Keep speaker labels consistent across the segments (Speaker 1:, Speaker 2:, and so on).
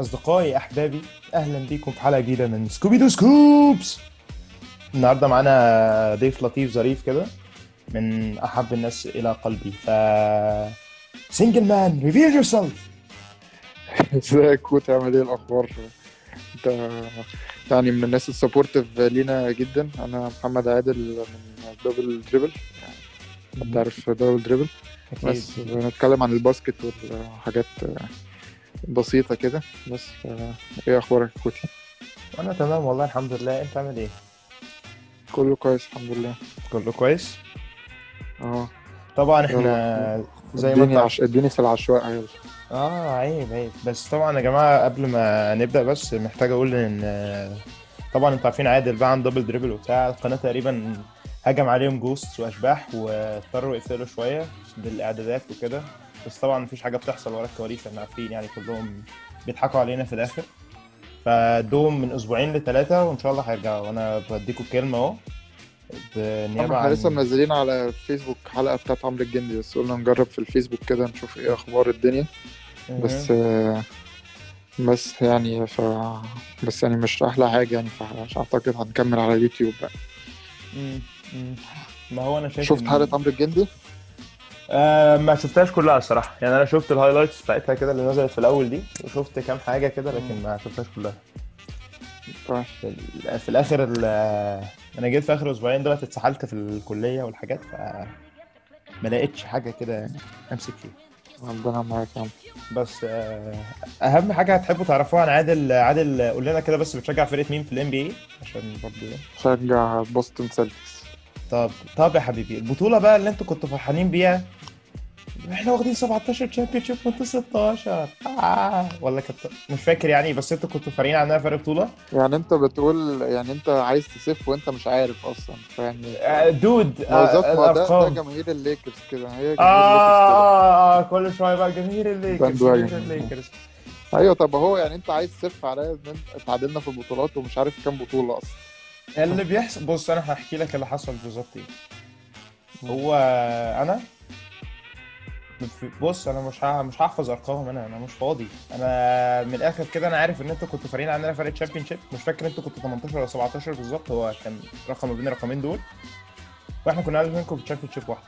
Speaker 1: أصدقائي أحبابي أهلا بيكم في حلقة جديدة من Scooby Doo Scoops. النهاردة معانا ضيف لطيف ظريف كده من أحب الناس إلى قلبي. ف single man reveal yourself
Speaker 2: ازيك كوت عامل إيه الأخبار؟ انت يعني من الناس ال supportive لينا جدا. أنا محمد عادل من Double Dribble أنت عارف Double Dribble بس بنتكلم عن ال basket والحاجات بسيطة كده. بس إيه أخبارك كوتي
Speaker 1: أنا تمام والله الحمد لله. أنت عامل إيه؟
Speaker 2: كله كويس الحمد لله.
Speaker 1: كله كويس؟
Speaker 2: آه
Speaker 1: طبعا إحنا زي ما
Speaker 2: عش... إديني في العشوائي يلا
Speaker 1: آه عيب عيب. بس طبعا يا جماعة قبل ما نبدأ بس محتاج أقول إن طبعا أنتوا عارفين عادل بقى عن Double Dribble وبتاع. القناة تقريبا هجم عليهم جوست وأشباح واضطروا يقفلوا شوية بالإعدادات وكده. بس طبعا مفيش حاجة بتحصل ورا الكواليس إحنا عارفين يعني كلهم بيضحكوا علينا في الآخر. فدوم من أسبوعين لثلاثه وإن شاء الله هيرجعوا. وأنا بديكم الكلمة أهو بالنيابه إحنا
Speaker 2: لسه منزلين على فيسبوك حلقة بتاعت عمرو الجندي بس قلنا نجرب في الفيسبوك كده نشوف إيه أخبار الدنيا. بس بس يعني ف بس يعني مش أحلى حاجة يعني فمش أعتقد هنكمل على اليوتيوب بقى.
Speaker 1: ما هو أنا شايف
Speaker 2: شفت حلقة عمرو الجندي؟
Speaker 1: آه ما شفتهاش كلها الصراحة. يعني أنا شفت ال highlights بتاعتها كده اللي نزلت في الأول دي وشفت كام حاجة كده لكن ما شفتهاش كلها.
Speaker 2: طيب.
Speaker 1: في, ال- في الآخر ال- أنا جيت في آخر أسبوعين دولت اتسحلت في الكلية والحاجات ف ما لقيتش حاجة كده أمسك فيها.
Speaker 2: ربنا معاك يا عم.
Speaker 1: بس آه، أهم حاجة هتحبوا تعرفوها عن عادل عادل قول لنا كده بس بتشجع فرقه مين في ال NBA عشان برضه
Speaker 2: شجع Boston Celtics.
Speaker 1: طب طب يا حبيبي البطولة بقى اللي أنتوا كنتوا فرحانين بيها إحنا واخدين 17 championship وانتوا 16 آه. ولا كنت مش فاكر يعني بس أنتوا كنتوا فارقين عننا فرق بطولة؟
Speaker 2: يعني انت بتقول يعني انت عايز تسف وانت مش عارف أصلا فيعني
Speaker 1: dude
Speaker 2: ما ده, ده
Speaker 1: الارقام
Speaker 2: جماهير الليكرز كده هي جماهير
Speaker 1: آه, آه كل شوية بقى جماهير الليكرز. جماهير. الليكرز.
Speaker 2: أيوه طب هو يعني انت عايز تسف عليا إن انت اتعادلنا في البطولات ومش عارف كام بطولة أصلا؟
Speaker 1: اللي بيحصل بص أنا هحكي لك اللي حصل بالظبط إيه. هو أنا بص أنا مش ه- مش هحفظ ارقام أنا أنا مش فاضي. أنا من الآخر كده أنا عارف إن أنتوا كنتوا فارقين عننا فرق championship مش فاكر أنتوا كنتوا 18 ولا 17 بالظبط هو كان رقم ما بين الرقمين دول. وإحنا كنا عايزين منكم championship واحدة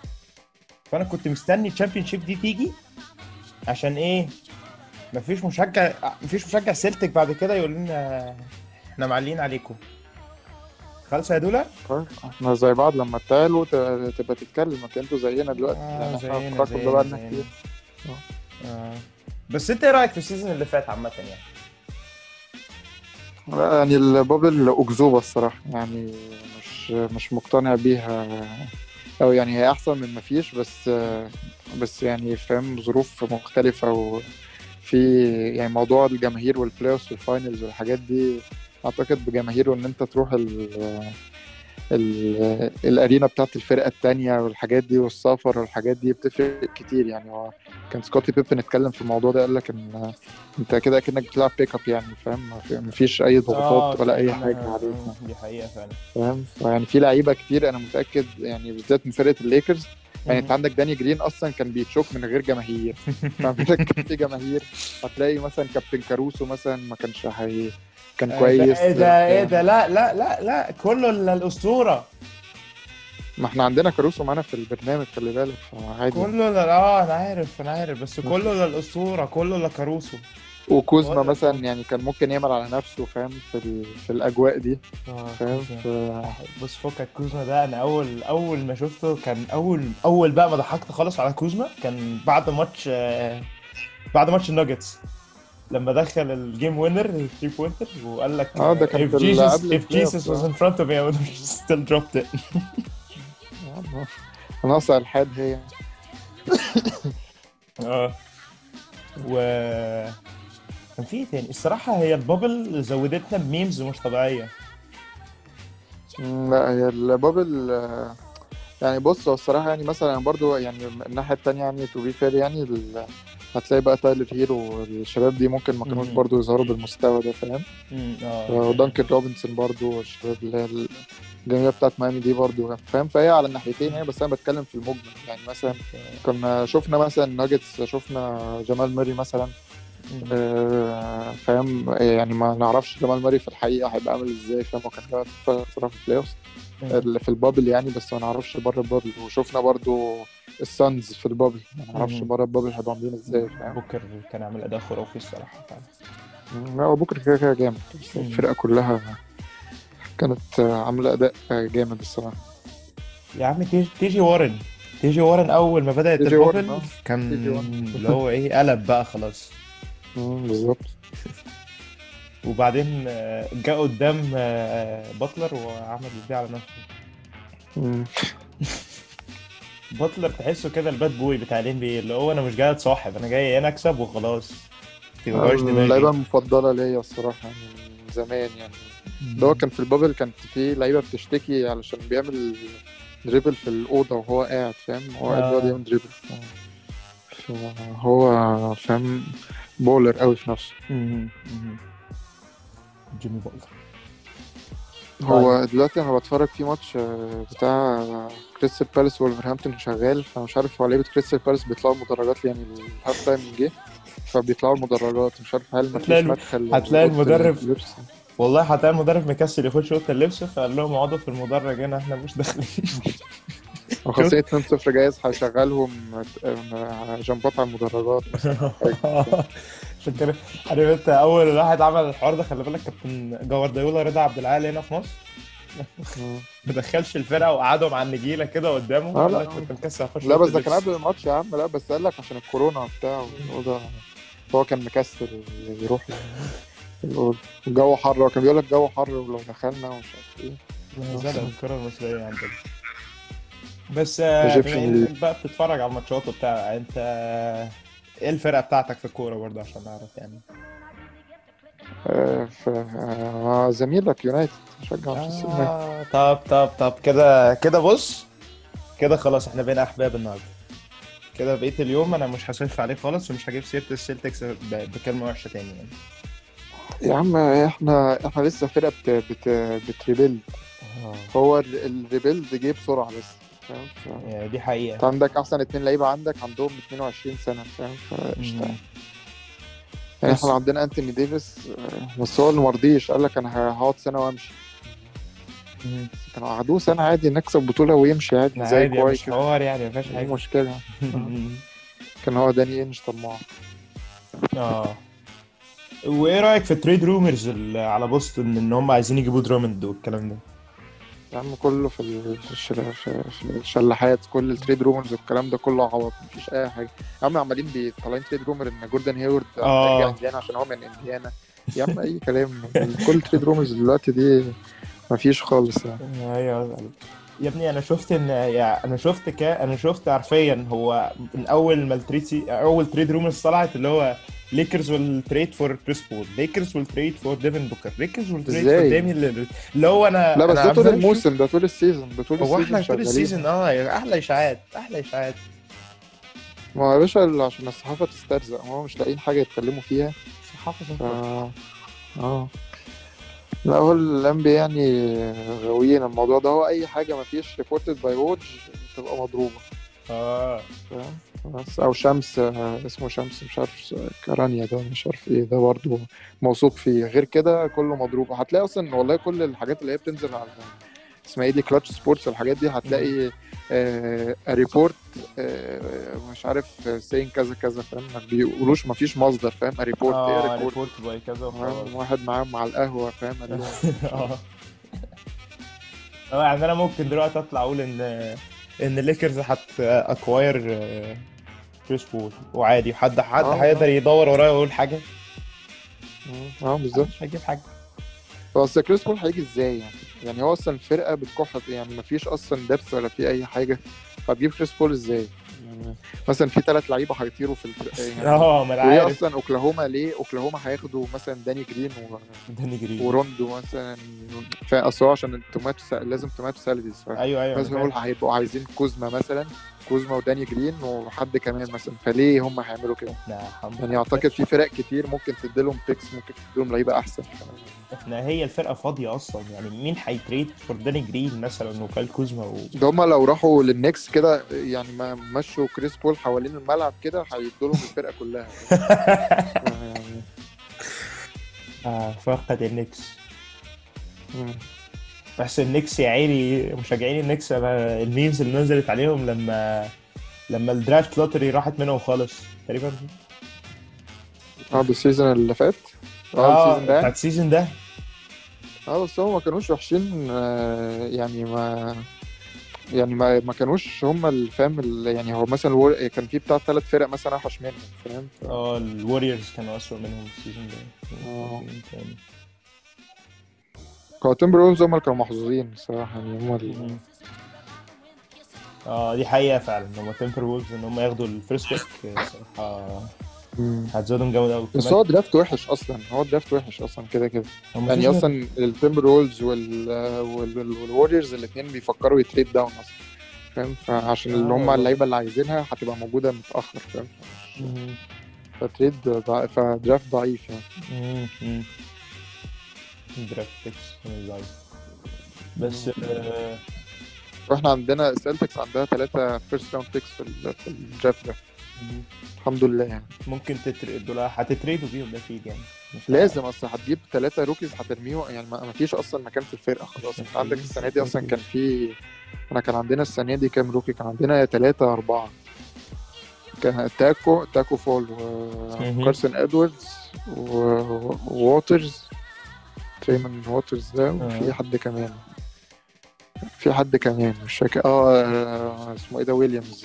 Speaker 1: فأنا كنت مستني ال championship دي تيجي عشان إيه؟ مفيش مشجع مفيش مشجع Celtic بعد كده يقول لنا إحنا معلين عليكم. خلاص يا دولا؟
Speaker 2: إحنا زي بعض لما تعلوا ت- تبقى تتكلم أنتوا زينا دلوقتي.
Speaker 1: آه،
Speaker 2: يعني
Speaker 1: زينا- زينا- زينا.
Speaker 2: كتير
Speaker 1: آه. بس انت إيه رأيك في ال season اللي فات عامة يعني؟
Speaker 2: لا يعني ال bubble أكذوبة الصراحة يعني مش مش مقتنع بيها. أو يعني هي أحسن من مفيش بس بس يعني فاهم ظروف مختلفة وفي يعني موضوع الجماهير وال playoffs وال finals والحاجات دي أعتقد بجماهير وإن أنت تروح ال ال ال arena بتاعت الفرقة التانية والحاجات دي والسفر والحاجات دي بتفرق كتير يعني. هو كان سكوتي بيبن اتكلم في الموضوع ده قال لك إن أنت كده كأنك بتلعب pick up يعني فاهم؟ مفيش أي ضغوطات ولا أي حاجة. عليك.
Speaker 1: دي حقيقة فعلا.
Speaker 2: فاهم؟ يعني في لعيبة كتير أنا متأكد يعني بالذات من فرقة الليكرز. يعني أنت عندك داني جرين أصلا كان بي choke من غير جماهير. كان في جماهير. هتلاقي مثلا كابتن كاروسو مثلا ما كانش هي كان كويس.
Speaker 1: إيه ده إيه ده لا لا لا لا كله الا الأسطورة.
Speaker 2: ما إحنا عندنا كاروسو معانا في البرنامج خلي بالك فعادي.
Speaker 1: كله لا آه أنا عارف أنا عارف بس كله الا الأسطورة كله الا كاروسو.
Speaker 2: وكوزما مثلا يعني كان ممكن يعمل على نفسه فاهم في ال... في الأجواء دي فاهم ف...
Speaker 1: بص فكك كوزما ده. أنا أول أول ما شفته كان أول أول بقى ما ضحكت خالص على كوزما كان بعد ماتش آه، بعد ماتش الناجتس. لما دخل ال game winner 3 pointer وقال لك
Speaker 2: آه ده كان
Speaker 1: if Jesus if Jesus was in front of me I would have still dropped it.
Speaker 2: ناقصة إلحاد هي.
Speaker 1: آه. و كان في إيه تاني؟ الصراحة هي ال bubble زودتنا ب memes مش طبيعية.
Speaker 2: لا هي ال bubble آه، يعني بص هو الصراحة يعني مثلا برضو يعني من الناحية التانية يعني to be fair يعني ال- هتلاقي بقى تايلر هيرو والشباب دي ممكن ما كانوش. برضو يظهروا بالمستوى ده فاهم؟
Speaker 1: امم آه.
Speaker 2: ودانكن روبنسون برضو والشباب اللي هي ال- الجميله بتاعت ميامي دي برضو فاهم؟ فهي على الناحيتين يعني بس أنا بتكلم في المجمل. يعني مثلا كنا شفنا مثلا ناجتس شفنا جمال ماري مثلا آه، فاهم؟ يعني ما نعرفش جمال ماري في الحقيقة هيبقى عامل إزاي فاهم؟ هو كان جامد فتره في ال playoff اللي في ال bubble يعني بس ما نعرفش بره ال bubble. وشفنا برضو السانز في ال bubble. ما نعرفش. بره ال bubble هيبقوا عاملين إزاي فاهم؟
Speaker 1: بوكر كان عامل أداء خرافي الصراحة. فعلا
Speaker 2: لا هو بوكر كده كده جامد. الفرقة كلها كانت عاملة أداء جامد الصراحة.
Speaker 1: يا عم تيجي تيجي وارن. تيجي وارن أول ما
Speaker 2: بدأت ال
Speaker 1: bubble
Speaker 2: آه.
Speaker 1: كان. اللي هو إيه قلب بقى خلاص.
Speaker 2: بالظبط.
Speaker 1: وبعدين آه، جه قدام آه، باتلر وعمل البيع على نفسه. باتلر تحسه كده ال bad boy بتاع ال NBA اللي هو أنا مش جاي أتصاحب أنا جاي هنا أكسب وخلاص. اللعيبة
Speaker 2: المفضلة ليا الصراحة من زمان يعني. ده هو كان في ال bubble كانت في لعيبة بتشتكي علشان بيعمل dribble في الأوضة وهو قاعد فاهم؟ هو قاعد
Speaker 1: آه.
Speaker 2: بيقعد يعمل dribble هو فاهم؟ baller قوي في نفسه.
Speaker 1: جيمي باتلر
Speaker 2: هو دلوقتي أنا بتفرج في ماتش آه، بتاع كريستال بالاس وولفرهامبتون شغال فمش عارف هو لعيبة كريستال بالاس بيطلعوا المدرجات يعني ال half time جه فبيطلعوا المدرجات مش عارف هل مفيش مدخل
Speaker 1: هتلاقي المدرب. والله هتلاقي المدرب مكسل يخش أوضة اللبس فقال لهم اقعدوا في المدرج هنا إحنا مش داخلين.
Speaker 2: وخاصة 2 0 جايز هيشغلهم آه، جنبات على المدرجات.
Speaker 1: عشان كده عارف انت أول واحد عمل الحوار ده خلي بالك كابتن جوارديولا رضا عبد العال هنا في مصر. ما دخلش الفرقة وقعدهم على النجيلة كده قدامه.
Speaker 2: آه،
Speaker 1: قال
Speaker 2: لا.
Speaker 1: لك كنت مكسل اخش
Speaker 2: لا بس ده كان. قبل الماتش يا عم لا بس قال لك عشان الكورونا وبتاع هو كان مكسل يروح الجو حر هو كان بيقول لك الجو حر ولو دخلنا ومش عارف
Speaker 1: إيه. الكره المصرية عندنا بس آه،
Speaker 2: Egyptian
Speaker 1: بما إنك بقى بتتفرج على الماتشات وبتاع أنت إيه الفرقة بتاعتك في الكورة برضه عشان نعرف يعني؟
Speaker 2: آه، آه، زميلك يونايتد شجع مانشستر يونايتد.
Speaker 1: آه طب طب طب كده كده بص كده خلاص إحنا بقينا أحباب النهارده. كده بقيت اليوم أنا مش هصرف عليه خالص ومش هجيب سيرة السلتكس بكلمة وحشة تاني يعني.
Speaker 2: يا عم إحنا إحنا لسه فرقة بت... بت... بت rebuild. هو ال- ال rebuild جه بسرعة بس. فاهم
Speaker 1: يعني دي حقيقة.
Speaker 2: انت عندك احسن اتنين لعيبة عندك عندهم 22 سنة. فاهم فقشطه
Speaker 1: مم.
Speaker 2: يعني إحنا عندنا انتوني ديفيس بس هو اللي مرضيش قال لك أنا هقعد سنة وامشي. كانوا قعدوه سنة عادي نكسب بطولة ويمشي عادي زي
Speaker 1: عادي
Speaker 2: كواي
Speaker 1: مش حوار يعني ما فيهاش حاجة.
Speaker 2: المشكلة كان هو داني انش طماع.
Speaker 1: آه. وإيه رأيك في ال trade rumors على بوسطن إن هم عايزين يجيبوا درامند والكلام ده؟
Speaker 2: يا عم كله في ال- في الشل- في في الشلاحات كل ال trade rumors والكلام ده كله عوض مفيش أي حاجة. يا عم عمالين بيطلعين trade rumor إن جوردن هيورد. رجع إنديانا عشان هو من إنديانا. يا عم أي كلام كل trade rumors دلوقتي دي مفيش خالص يعني.
Speaker 1: أيوه. يا ابني أنا شفت إن يعني أنا شفت كا أنا شفت حرفيا هو من أول ما ال trade أول trade rumors طلعت اللي هو ليكرز would trade for كريس بول ليكرز would trade for ديفن بوكر ليكرز would trade for
Speaker 2: إزاي؟
Speaker 1: ديمي ليلارد. اللي هو أنا
Speaker 2: لا بس ده طول الموسم ده طول ال season ده طول
Speaker 1: أشوف- هو
Speaker 2: ال
Speaker 1: season إحنا طول.
Speaker 2: ال
Speaker 1: season آه أحلى إشاعات أحلى إشاعات
Speaker 2: ما هو يا باشا عشان الصحافة تسترزق هو مش لاقيين حاجة يتكلموا فيها
Speaker 1: صحافه
Speaker 2: ف...
Speaker 1: صحافة.
Speaker 2: آه لا هو ال NBA يعني غاويين الموضوع ده هو أي حاجة ما فيش reported by ووج تبقى مضروبة آه. أو شمس آه، اسمه شمس مش عارف كرانيا ده مش عارف إيه ده برضه موثوق فيه. غير كده كله مضروب. هتلاقي أصلا والله كل الحاجات اللي هي بتنزل على اسمها إيه دي كلاتش سبورتس والحاجات دي هتلاقي آه report آه مش عارف سين كذا كذا فاهم؟ ما بيقولوش ما فيش مصدر فاهم؟ report إيه
Speaker 1: آه
Speaker 2: report
Speaker 1: report by كذا
Speaker 2: فاهم؟ واحد معاهم على القهوة فاهم؟
Speaker 1: آه. آه يعني أنا ممكن دلوقتي أطلع أقول إن إن الليكرز هت acquire كريس بول وعادي حد حد
Speaker 2: آه.
Speaker 1: هيقدر يدور ورايا ويقول حاجة
Speaker 2: آه بالظبط
Speaker 1: مش هيجيب
Speaker 2: حاجة أصل كريس بول هيجي إزاي يعني؟ يعني هو أصلا الفرقه بتكح يعني ما فيش أصلا depth ولا في أي حاجة هتجيب كريس بول إزاي؟ مثلا في ثلاث لعيبة هيطيروا في يعني
Speaker 1: آه ما
Speaker 2: أنا
Speaker 1: عارف.
Speaker 2: أصلا أوكلاهوما ليه؟ أوكلاهوما هياخدوا مثلا داني جرين و...
Speaker 1: داني جرين.
Speaker 2: وروندو مثلا فاصل هو عشان ال to match the sa... لازم to match salaries ف...
Speaker 1: أيوه أيوه
Speaker 2: مثلا
Speaker 1: أنا
Speaker 2: نقول. هيبقوا عايزين كوزما مثلا كوزما وداني جرين وحد كمان مثلا فليه هم هيعملوا كده؟
Speaker 1: الحمد
Speaker 2: يعني أعتقد في فرق كتير ممكن تديلهم picks ممكن تديلهم لعيبة أحسن
Speaker 1: إحنا هي الفرقة فاضية أصلا يعني مين هي trade for داني جرين مثلا وكايل كوزما و...
Speaker 2: ده هم لو راحوا للنكس كده يعني ما مشوا كريس بول حوالين الملعب كده هيدولهم الفرقة كلها. يعني
Speaker 1: آه فقد النكس. بس النكس يا عيني مشجعين النكس ال memes اللي نزلت عليهم لما لما ال draft lottery راحت منهم خالص تقريبا.
Speaker 2: آه بال season اللي فات؟ آه
Speaker 1: آه
Speaker 2: ال season ده؟
Speaker 1: بتاعت ال season ده.
Speaker 2: آه بس هم ما كانوش وحشين آه، يعني ما يعني ما ما كانوش هم الفهم ال- يعني هو مثلا الور- كان في بتاع ثلاث فرق مثلا أوحش منهم فاهم ف-
Speaker 1: آه الوريورز كانوا اسوء منهم ال
Speaker 2: season
Speaker 1: ده تاني؟
Speaker 2: هو تيمبروولفز هم اللي كانوا محظوظين الصراحه يعني هم ال-
Speaker 1: مهم. آه دي حقيقة فعلا هم تمبر وولفز إن هم ياخدوا ال first pick صراحة هتزودهم جامد قوي
Speaker 2: بس هو draft وحش أصلا. هو draft وحش أصلا كده كده. يعني أصلا التيمبروولفز والوريورز الاثنين بيفكروا ي trade down أصلا. فاهم؟ فعشان اللي هم
Speaker 1: آه.
Speaker 2: اللعيبة اللي عايزينها هتبقى موجودة متأخر فاهم؟ ف trade ضع... ف draft ضعيف يعني.
Speaker 1: draft picks بس آه،
Speaker 2: وإحنا عندنا سيلتكس عندها ثلاثة first round picks في ال- في ال draft ده. الحمد لله. يعني
Speaker 1: ممكن ت trade دول هت trade وا بيهم أكيد يعني مش
Speaker 2: لازم أصلا هتجيب ثلاثة rookies هترميهم. يعني ما فيش أصلا مكان في الفرقة. خلاص أنت عندك السنة دي أصلا كان في أنا كان عندنا السنة دي كام rookie؟ كان عندنا ثلاثة أربعة. كان تاكو تاكو فول. وكارسون إدواردز و- وواترز. تريمون واترز ده وفي
Speaker 1: آه.
Speaker 2: حد كمان. في حد كمان مش فاكر. آه آه، اسمه إيه ده؟ ويليامز.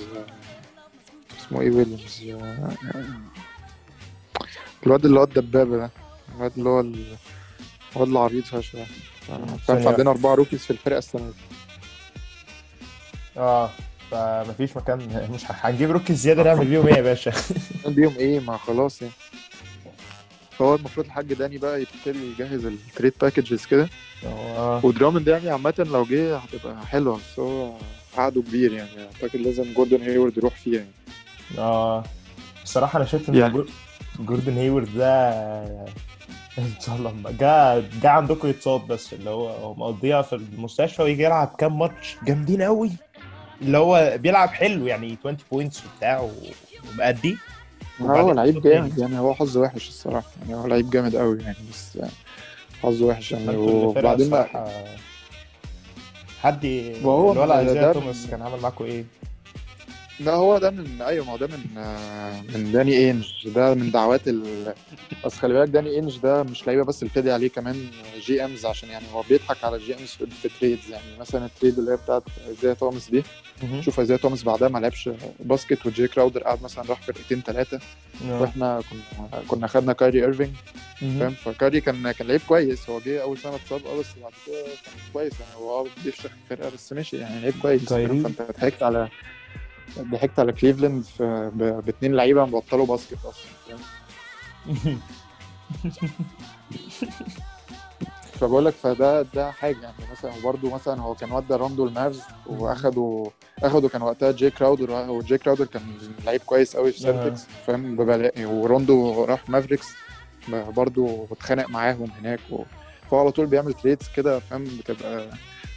Speaker 2: اسمه إيه ويليامز. آه، الواد اللي هو الدبابة ده. الواد اللي هو ال- الواد العريض آه،
Speaker 1: ثانية.
Speaker 2: كان عندنا أربعة rookies في الفرقة السنة دي.
Speaker 1: آه فمفيش مكان مش هنجيب rookie زيادة نعمل بيهم إيه يا باشا؟
Speaker 2: بيهم إيه؟ ما خلاص يعني. فهو المفروض الحاج داني بقى يبتدي يجهز ال trade packages كده.
Speaker 1: آه.
Speaker 2: ودرامند يعني عامة لو جه هتبقى حلوة بس هو عقده كبير يعني. أعتقد لازم جوردن هيورد يروح فيها يعني.
Speaker 1: آه الصراحة أنا شايف إن
Speaker 2: يعني-
Speaker 1: جور- جوردن هيورد ده إن شاء الله ما- جا جا عندكم يتصاب بس اللي هو هو مقضيها في المستشفى ويجي يلعب كام ماتش جامدين قوي اللي هو بيلعب حلو يعني 20 points وبتاع ومأدي
Speaker 2: هو لعيب. جامد يعني هو حظه وحش الصراحة يعني هو لعيب جامد قوي يعني بس حظه وحش يعني وبعدين بقى
Speaker 1: حد
Speaker 2: وهو
Speaker 1: الولد توماس كان عامل معاكم إيه؟
Speaker 2: لا هو ده من أيوه ما هو ده من من داني انج ده من دعوات ال بس خلي بالك داني انج ده مش لعيبة بس ابتدي عليه كمان GMs عشان يعني هو بيضحك على GMs في في trades يعني مثلا ال trade اللي هي بتاعت ايزايا توماس دي. شوف ايزايا توماس بعدها ما لعبش basket وجي كراودر قعد مثلا راح فرقتين ثلاثة
Speaker 1: آه.
Speaker 2: وإحنا كنا كنا خدنا كايري
Speaker 1: إيرفينج.
Speaker 2: فاهم؟ فكايري كان كان لعيب كويس. هو جه أول سنة اتصاب أه بس بعد كده كان كويس. يعني هو بيفشخ الفرقة بس ماشي يعني لعيب كويس؟ فاهم؟ فأنت ضحكت على ضحكت على كليفلاند باتنين لعيبة مبطلوا basket أصلا فاهم فبقول لك فده ده حاجة يعني مثلا وبرده مثلا هو كان ودى روندو المافز واخدوا اخدوا كان وقتها جي كراودر وجي كراودر كان لعيب كويس قوي في
Speaker 1: آه.
Speaker 2: سيلتكس فاهم ببلاقي وروندو راح مافريكس برضه اتخانق معاهم هناك و... فهو على طول بيعمل trades كده فاهم بتبقى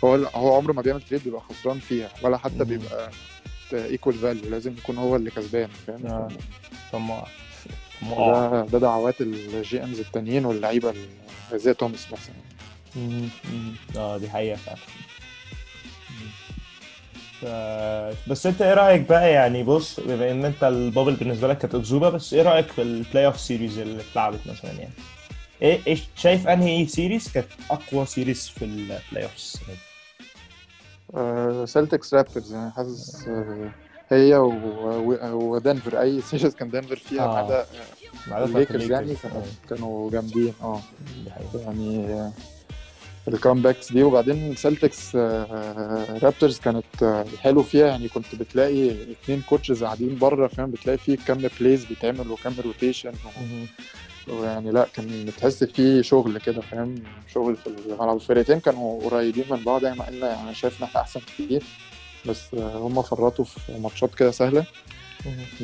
Speaker 2: هو هو عمره ما بيعمل trade بيبقى خسران فيها ولا حتى. بيبقى equal value لازم يكون هو اللي كسبان فاهم؟
Speaker 1: آه. طماع
Speaker 2: ده ده دعوات ال GMs التانيين واللعيبة ال- زي توماس مثلا.
Speaker 1: آه دي حقيقة فعلا. ف- بس أنت إيه رأيك بقى؟ يعني بص بما إن أنت ال bubble بالنسبة لك كانت أكذوبة بس إيه رأيك في ال playoff series اللي اتلعبت مثلا يعني؟ إيه إيه شايف أنهي series كانت أقوى series في ال playoff دي
Speaker 2: سيلتكس رابترز يعني حاسس آه، هي ودنفر. أي series كان دنفر فيها ما
Speaker 1: آه.
Speaker 2: عدا الليكرز يعني. كانوا
Speaker 1: آه،
Speaker 2: كانوا جامدين.
Speaker 1: آه.
Speaker 2: يعني ال comebacks دي وبعدين سيلتكس رابترز كانت آه، الحلو فيها. يعني كنت بتلاقي اتنين coaches قاعدين بره فاهم؟ بتلاقي فيه كم plays بيتعمل وكم rotation
Speaker 1: مهم.
Speaker 2: ويعني لا كان بتحس فيه شغل كده فاهم شغل في الملعب الفرقتين كانوا قريبين من بعض يعني مع إن أنا شايف ان إحنا أحسن كتير بس آه، هم فرطوا في ماتشات كده سهلة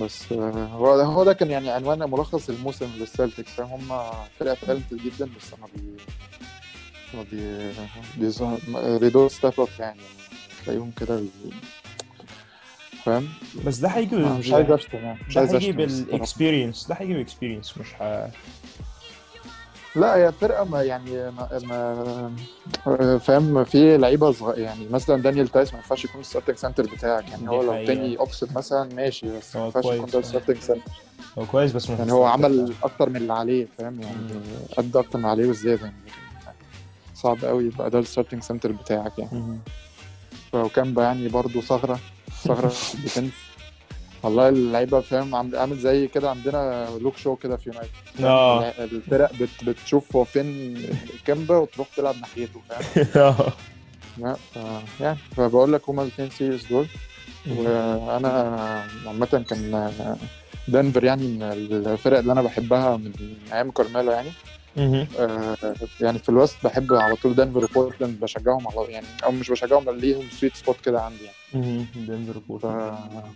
Speaker 2: بس آه، هو ده هو ده كان يعني عنوان ملخص الموسم للسلتكس فاهم هم فرقة talented جدا بس ما بي ما بي don't step up يعني تلاقيهم كده. فاهم
Speaker 1: بس ده هيجي
Speaker 2: أنا مش عايز أشتم يعني مش عايز أشتم. بال
Speaker 1: experience ده هيجي بال experience مش ه...
Speaker 2: لا هي فرقة ما يعني ما, ما فاهم في لعيبة صغيره يعني مثلا دانيال تايس ما ينفعش يكون ال starting center بتاعك يعني هو لو. تاني upset مثلا ماشي بس ما ينفعش يكون ده
Speaker 1: آه.
Speaker 2: ال starting center
Speaker 1: هو كويس بس
Speaker 2: يعني هو. عمل أكتر من اللي عليه فاهم يعني ادى أكتر من اللي عليه وزيادة يعني صعب قوي يبقى ده ال starting center بتاعك يعني. وكان يعني برضو ثغرة ثغره في ال defense والله اللعيبة فاهم عامل زي كده عندنا لوك شو كده في يونايتد
Speaker 1: آه
Speaker 2: الفرق بت بتشوف هو فين كامبا وتروح تلعب ناحيته فاهم
Speaker 1: آه.
Speaker 2: لا. يعني فبقول لك هما الاثنين series دول وأنا عامة كان دنفر يعني من الفرق اللي أنا بحبها من أيام كارميلو يعني. آه، يعني في ال West بحب على طول دنفر وبورتلاند بشجعهم على يعني أو مش بشجعهم بل ليهم sweet spot كده عندي يعني.
Speaker 1: دنفر
Speaker 2: ف...
Speaker 1: بورتلاند.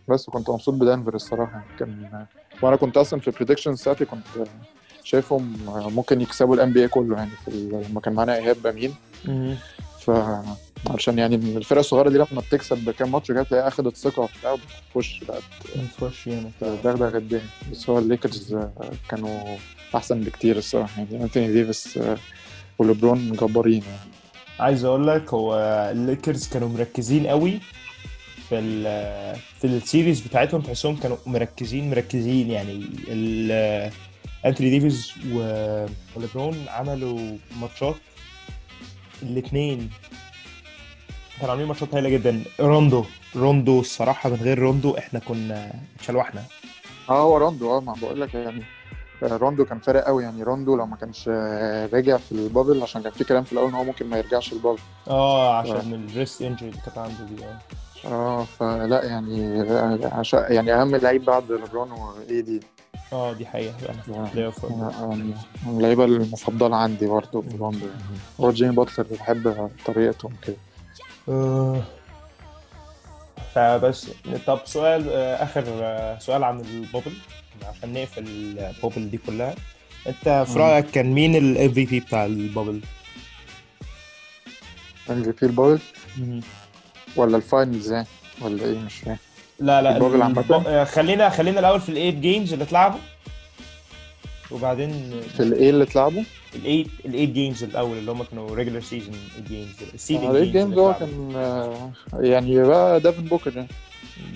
Speaker 2: بس كنت مبسوط بدنفر الصراحة كان وأنا كنت أصلا في ال prediction بتاعتي كنت شايفهم ممكن يكسبوا ال NBA كله يعني في لما كان معانا إيهاب
Speaker 1: أمين.
Speaker 2: ف عشان يعني الفرق الصغيرة دي لما بتكسب بكام ماتش كده تلاقيها أخدت ثقة وبتاع وبتخش بقت
Speaker 1: نخش هنا
Speaker 2: دغدغه الدنيا. بس هو الليكرز كانوا أحسن بكتير الصراحة. يعني أنتوني ديفيس وليبرون جبارين يعني.
Speaker 1: عايز أقول لك هو الليكرز كانوا مركزين قوي في ال في ال series بتاعتهم. تحسهم كانوا مركزين مركزين يعني. ال أنتوني ديفيز وليبرون عملوا ماتشات الاثنين كانوا عاملين ماتشات هايلة جدا. روندو. روندو الصراحة من غير روندو إحنا كنا اتشلوحنا.
Speaker 2: آه هو روندو. آه ما بقول لك يعني روندو كان فارق قوي. يعني روندو لو ما كانش راجع في ال bubble عشان كان في كلام في الأول إن هو ممكن ما يرجعش ال
Speaker 1: bubble. آه عشان ال wrist injury اللي كانت عنده دي آه.
Speaker 2: آه فلا يعني عشان يعني أهم لعيب بعد ليبرون و AD
Speaker 1: آه دي حقيقة فعلا. playoff
Speaker 2: يعني اللعيبة المفضلة عندي برضه روندو يعني هو جيمي باتلر بحب طريقتهم كده.
Speaker 1: آه. فبس طب سؤال آه، آخر آه، سؤال عن ال bubble عشان نقفل ال bubble دي كلها. أنت في. رأيك كان مين ال M VP بتاع ال
Speaker 2: bubble؟ MVP ال bubble ولا ال finals يعني؟ ولا إيه؟ مش فاهم.
Speaker 1: لا لا
Speaker 2: عامة؟
Speaker 1: آه، خلينا خلينا الأول في ال eight games اللي اتلعبوا وبعدين
Speaker 2: في الايه اللي اتلعبوا؟
Speaker 1: ال eight ال eight games الأول اللي هم كانوا regular season games ال seeding
Speaker 2: الريد games هو كان آه، يعني بقى ديفن بوكر يعني.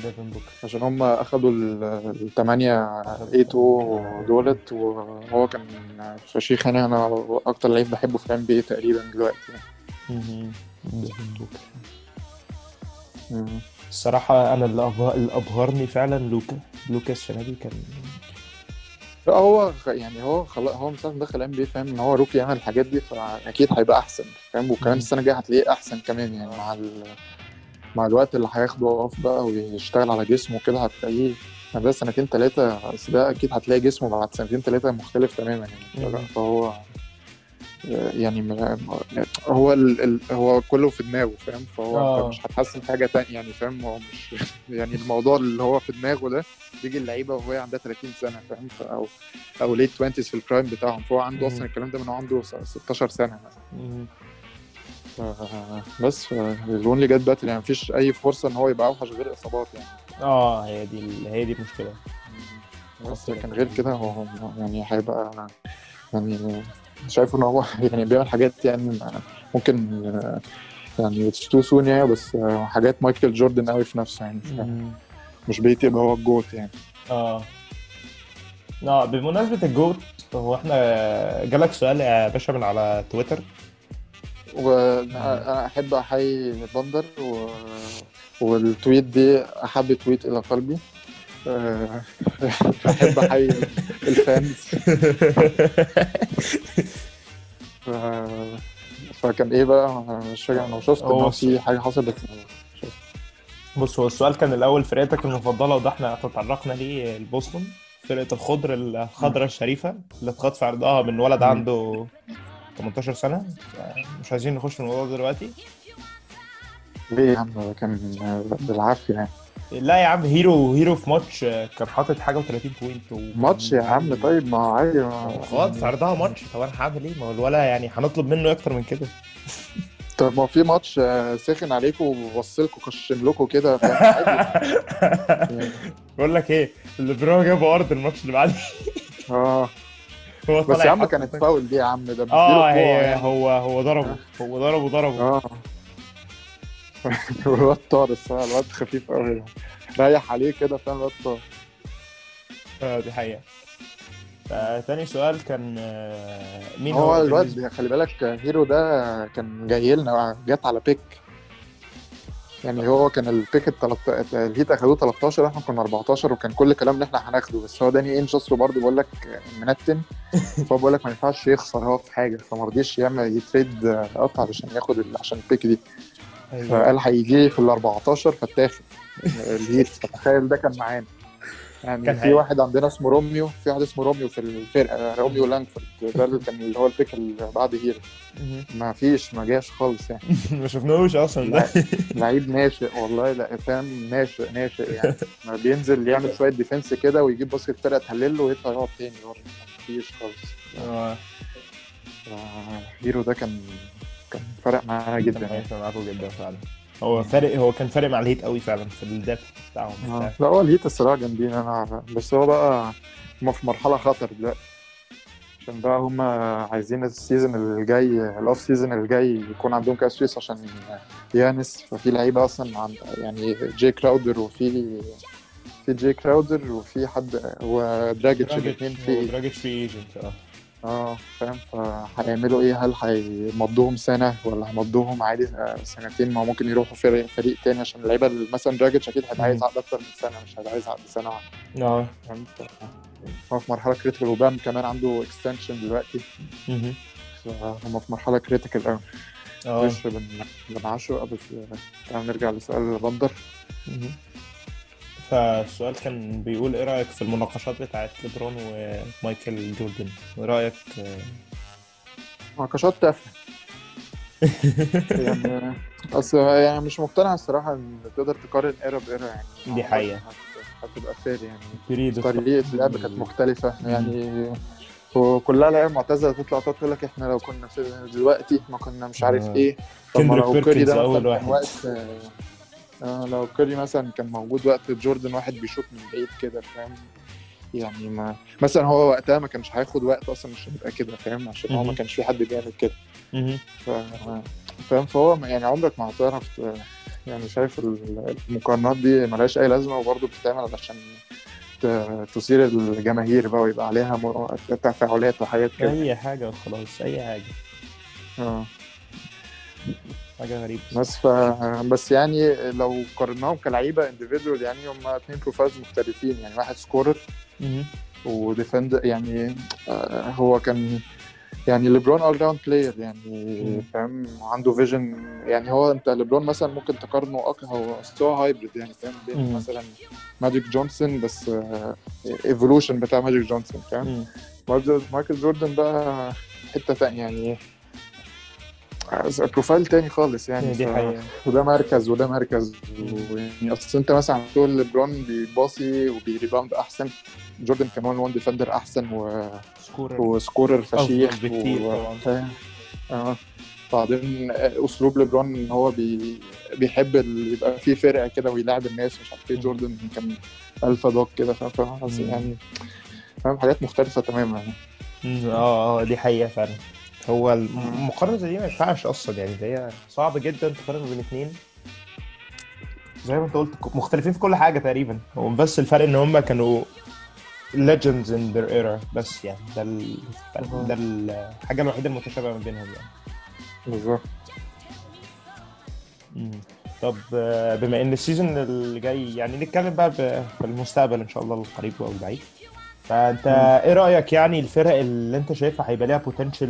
Speaker 1: ديفن بوكر
Speaker 2: عشان هم أخدوا الثمانية 8 دولت وهو كان فشيخ يعني. أنا أكتر لعيب بحبه في ال NBA تقريبا دلوقتي يعني.
Speaker 1: ديفن بوكر. الصراحة أنا اللي أبه- اللي أبهرني فعلا لوكا لوكا السنة دي كان
Speaker 2: لا هو يعني هو خلاص هو من ساعه ما دخل NBA فاهم إن هو rookie يعمل الحاجات دي فأكيد هيبقى أحسن فاهم وكمان. السنة الجاية هتلاقيه أحسن كمان يعني مع ال... مع الوقت اللي هياخده off بقى ويشتغل على جسمه كده هتلاقيه ده سنتين ثلاثة بس ده أكيد هتلاقي جسمه بعد سنتين ثلاثة مختلف تماما يعني. فهو يعني م- هو ال... ال... هو كله في دماغه فاهم؟ فهو
Speaker 1: آه.
Speaker 2: مش هتحسن حاجة تانية يعني فاهم؟ هو مش يعني الموضوع اللي هو في دماغه ده بيجي اللعيبة وهي عندها 30 سنة فاهم؟ أو أو late 20 في ال prime بتاعهم فهو عنده. أصلا الكلام ده من هو عنده س- 16
Speaker 1: سنة.
Speaker 2: ف- بس ال only get better يعني مفيش أي فرصة إن هو يبقى أوحش غير إصابات يعني.
Speaker 1: آه هي دي هي دي المشكلة.
Speaker 2: بس لكن غير كده هو هو يعني هيبقى يعني شايفه إن هو يعني بيعمل حاجات يعني ممكن يعني too soon يعني بس حاجات مايكل جوردن قوي في نفسه يعني. مش بعيد يبقى هو ال GOAT يعني.
Speaker 1: آه. آه بمناسبة ال GOAT هو إحنا جالك سؤال يا باشا من على تويتر؟
Speaker 2: وأنا أحب أحيي بندر و... والتويت دي أحب تويت إلى قلبي. احب أحيي الفانز. فكان إيه بقى؟ مش فاكر أنا شفت إن في حاجة حصلت
Speaker 1: بص هو السؤال كان الأول فرقتك المفضلة وده إحنا تطرقنا ليه البوسطن. فرقة الخضر الخضرة الشريفة اللي اتخاط في عرضها من ولد. عنده 18 سنة. مش عايزين نخش في الموضوع دلوقتي.
Speaker 2: ليه يا عم؟ كان بالعافية. يعني
Speaker 1: لا يا عم هيرو هيرو في ماتش آه، كان حاطط حاجة و30 point و...
Speaker 2: ماتش يا عم طيب ما هو عادي ما-
Speaker 1: خلاص عرضها ماتش. طب أنا هعمل إيه؟ ما هو الولا يعني هنطلب منه أكتر من كده.
Speaker 2: طب ما في ماتش آه، سخن عليكم وبص لكم كشم لكم كده.
Speaker 1: بقول لك إيه اللي bro جابوا أرض الماتش اللي بعديه
Speaker 2: آه.
Speaker 1: هو
Speaker 2: بس يا عم كانت. فاول دي يا عم ده آه
Speaker 1: هي
Speaker 2: يعني.
Speaker 1: هو هو ضربه هو ضربه ضربه.
Speaker 2: آه. الواد طار الصراحة الواد خفيف قوي ريح عليه كده فاهم؟ الواد طار
Speaker 1: آه، دي حقيقة. فتاني سؤال كان آه، مين
Speaker 2: هو
Speaker 1: بالنسبة-
Speaker 2: الواد خلي بالك هيرو ده كان جاي لنا جت على pick. يعني هو كان ال pick التلت... الهيت أخدوه 13 إحنا كنا 14 وكان كل كلام ان إحنا هناخده. بس هو داني انج أصله برضه بقول لك منتن. فهو بقول لك ما ينفعش يخسر هو في حاجة فما رضيش يعمل ي trade up علشان ياخد ال... عشان ال pick
Speaker 1: دي.
Speaker 2: فقال هيجي في ال 14 فاتاخد الهيت فتخيل ده كان معانا. يعني
Speaker 1: كان
Speaker 2: في. واحد عندنا اسمه روميو في واحد اسمه روميو في الفرقة روميو لانفورد ده اللي كان اللي هو ال pick اللي بعد هيرو. ما فيش ما جاش خالص يعني.
Speaker 1: ما شفناهوش أصلا ده.
Speaker 2: لعيب ناشئ والله. لا فاهم؟ ناشئ ناشئ يعني. ما بينزل يعمل شوية defense كده ويجيب basket الفرقة تهلل له ويطلع يقعد تاني. برضه مفيش خالص.
Speaker 1: آه،
Speaker 2: هيرو ده كان كان فرق معانا جدا
Speaker 1: كان
Speaker 2: يعني.
Speaker 1: هيفرق معاكم جدا فعلا. هو فارق هو كان فارق مع الهيت قوي فعلا في الدفع بتاعهم
Speaker 2: آه،. لا هو الهيت الصراحة جامدين أنا بس هو بقى هم في مرحلة خطر دلوقتي. عشان بقى هم عايزين ال season الجاي ال off season الجاي يكون عندهم cap space عشان يانيس. ففي لعيبة أصلا عن يعني جاي كراودر وفي في جاي كراودر وفي حد ودراجيتش الاثنين في
Speaker 1: دراجيتش free agent آه.
Speaker 2: آه فاهم. فهيعملوا إيه؟ هل هيمضوهم سنة ولا هيمضوهم عادي؟ آه، سنتين. ما ممكن يروحوا فريق فريق تاني عشان اللعيبة مثلا دراجيتش أكيد هيبقى عايز عقد أكتر من سنة مش هيبقى عايز عقد
Speaker 1: سنة
Speaker 2: واحدة. آه. هو في مرحلة critical وبام كمان عنده extension دلوقتي. فهم في مرحلة critical قوي
Speaker 1: آه.
Speaker 2: معلش بن بنعشه قبل تعال نرجع لسؤال بندر.
Speaker 1: فالسؤال كان بيقول إيه رأيك في المناقشات بتاعت ليبرون ومايكل جوردن؟ إيه رأيك؟
Speaker 2: مناقشات تافهة. يعني أصل يعني مش مقتنع الصراحة إن تقدر تقارن era ب era يعني.
Speaker 1: دي حقيقة.
Speaker 2: هت- هتبقى fair يعني. طريقه اللعب كانت مختلفة. يعني وكلها لعيبه معتزلة تطلع تقول لك إحنا لو كنا في دلوقتي ما كنا مش عارف
Speaker 1: آه.
Speaker 2: إيه. طب لو كوري ده مثلا
Speaker 1: واحد.
Speaker 2: وقت آه لو كوري مثلا كان موجود وقت جوردن واحد بيشوط من بعيد كده فاهم؟ يعني ما مثلا هو وقتها ما كانش هياخد وقت أصلا عشان يبقى كده فاهم؟ عشان هو ما. كانش في حد بيعمل كده. ف... فاهم؟ فهو يعني عمرك ما هتعرف يعني شايف ال- المقارنات دي ملهاش أي لازمة وبرضه بتتعمل علشان ت- تثير الجماهير بقى ويبقى عليها تفاعلات وحاجات كده.
Speaker 1: أي حاجة وخلاص أي حاجة.
Speaker 2: آه.
Speaker 1: حاجة غريبة.
Speaker 2: بس ف بس يعني لو قارناهم كلعيبة individual يعني هم اتنين profiles مختلفين. يعني واحد scorer.
Speaker 1: و
Speaker 2: defend يعني آه، هو كان يعني ليبرون all-round player يعني. فاهم؟ عنده vision يعني هو انت ليبرون مثلا ممكن تقارنه أك- هو هو hybrid يعني فاهم؟ بين. مثلا ماجيك جونسون بس evolution بتاع ماجيك جونسون فاهم؟ مايكل جوردن بقى حتة تانية يعني. profile تاني خالص يعني
Speaker 1: دي حقيقة
Speaker 2: وده مركز وده مركز ويعني أصل أنت مثلا تقول ليبرون بيباصي وبي rebound أحسن جوردن كان 1 1 defender أحسن و...
Speaker 1: scorer
Speaker 2: و scorer فشيخ
Speaker 1: أفضل بكتير
Speaker 2: و...
Speaker 1: طبعاً.
Speaker 2: فاهم؟ آه بعدين أسلوب ليبرون إن هو بي... بيحب ال... يبقى فيه فرقة كده ويلاعب الناس مش عارف
Speaker 1: إيه.
Speaker 2: جوردن كان ألفا دوج كده فاهم. يعني فاهم حاجات مختلفة تماما يعني.
Speaker 1: آه آه دي حقيقة فعلا هو المقارنه دي ما ينفعش أصلا يعني هي صعب جدا تقارن بين اثنين زي ما أنت قلت مختلفين في كل حاجة تقريبا. هو بس الفرق إن هم كانوا legends in their era بس يعني ده ال... ده الحاجة الوحيدة المتشابهة ما بينهم يعني.
Speaker 2: بالظبط.
Speaker 1: طب آه، بما إن ال season اللي جاي يعني نتكلم بقى في المستقبل إن شاء الله القريب أو البعيد. فأنت إيه رأيك يعني الفرق اللي أنت شايفها هيبقى ليها potential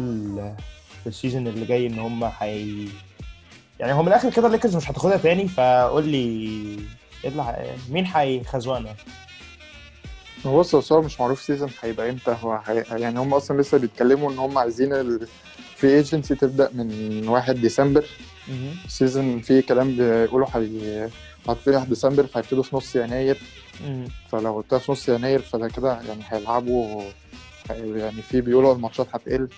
Speaker 1: في ال season اللي جاي إن هم هي يعني هو من الآخر كده الليكرز مش هتاخدها تاني فقول لي إيه مين هيخزونا
Speaker 2: هو بص بس هو مش معروف season هيبقى إمتى هو هي... يعني هم أصلا لسه بيتكلموا إن هم عايزين ال free agency تبدأ من 1 ديسمبر. ال season فيه كلام بيقولوا هتبتدي 1 ديسمبر فهيبتدوا في نص يناير. فلو ابتدى في نص يناير فده كده يعني هيلعبوا يعني في بيقولوا الماتشات هتقل.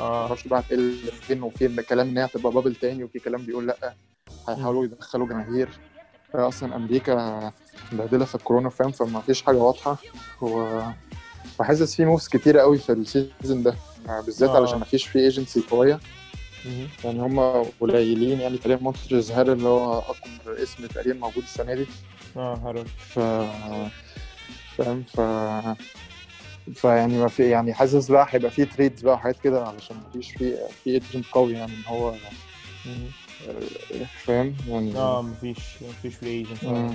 Speaker 1: آه.
Speaker 2: معرفش بقى هتقل فين وفي كلام إن هي هتبقى bubble تاني وفي كلام بيقول لأ. هيحاولوا يدخلوا جماهير. هي أصلا أمريكا مبهدلة في الكورونا فاهم فما فيش حاجة واضحة. هو وحاسس في moves كتيرة قوي في ال season ده. بالذات
Speaker 1: آه.
Speaker 2: علشان ما فيش free agency قوية. يعني هم قليلين يعني تقريبا مونتريز هارل اللي هو أكبر اسم تقريبا موجود السنة دي.
Speaker 1: آه هارولد
Speaker 2: ف فاهم؟ ف فيعني ما في يعني حاسس بقى هيبقى في trades بقى وحاجات كده علشان ما فيش في free agent قوي يعني إن هو فاهم؟ يعني
Speaker 1: آه مفيش مفيش
Speaker 2: free agent.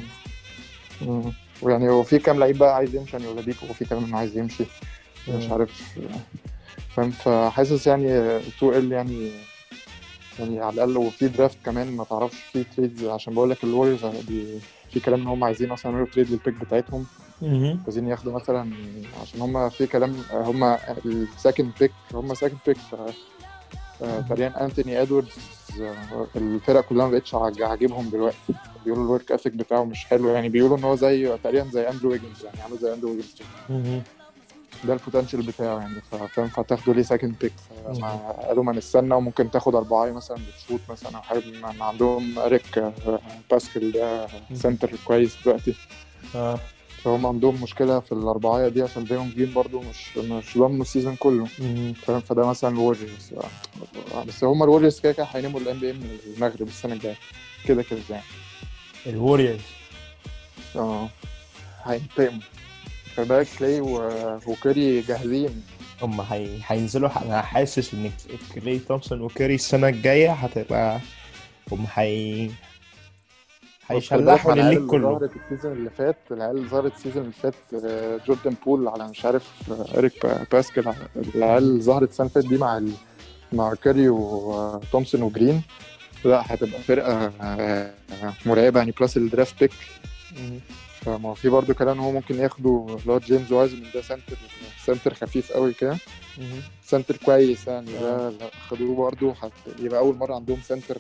Speaker 2: ويعني هو في كام لعيب بقى عايز يمشي يعني اولاديبو وفي كمان عايز يمشي. مش. عارف. فاهم؟ فحاسس يعني 2 ال يعني يعني على الأقل وفي draft كمان ما تعرفش في trades عشان بقول لك الوريورز بي- في كلام إن هم عايزين أصلا يعملوا trade لل pick بتاعتهم. عايزين ياخدوا مثلا عشان هم في كلام هم ال second pick هم second pick تقريبا انتوني ادواردز آه، الفرق كلها ما بقتش عاج- عاجبهم دلوقتي. بيقولوا ال work ethic بتاعه مش حلو يعني بيقولوا إن هو زي تقريبا زي اندرو ويجنز يعني عامل زي اندرو ويجنز ده ال potential بتاعه يعني فاهم؟ فتاخده ليه second pick قالوا ما نستنى وممكن تاخد أربعة مثلا بتشوت مثلا أو حاجة من عندهم. اريك آه، باسكال ده center كويس دلوقتي.
Speaker 1: آه.
Speaker 2: فهم عندهم مشكلة في الاربعايه دي عشان دايما جرين برضو مش مش ضامن ال season كله. فاهم؟ فده مثلا الوريورز بس هم الوريورز كده كده هيناموا ال NBA من المغرب السنة الجاية. كده كده يعني.
Speaker 1: الوريورز
Speaker 2: آه. هينتقموا. فبقى كلاي و- وكيري جاهزين.
Speaker 1: هم هي... هينزلوا. أنا حاسس إن كلاي تومسون وكيري السنة الجاية هتبقى هم هي هيشلحوا
Speaker 2: العيال
Speaker 1: لل league
Speaker 2: اللي
Speaker 1: كله.
Speaker 2: ظهرت ال season اللي فات العيال اللي ظهرت ال season اللي فات آه، جوردن بول على مش عارف آه، إريك با- باسكال. العيال اللي ظهرت السنة اللي فاتت دي مع ال... مع كيري وتومسون وجرين. لا هتبقى فرقة آه، مرعبة يعني. plus ال draft
Speaker 1: pick.
Speaker 2: فما في برضه كلام هو ممكن ياخدوا اللي هو جيمس وايزمان ده center center خفيف قوي كده. center كويس يعني ده لو خدوه برضه هت- يبقى أول مرة عندهم center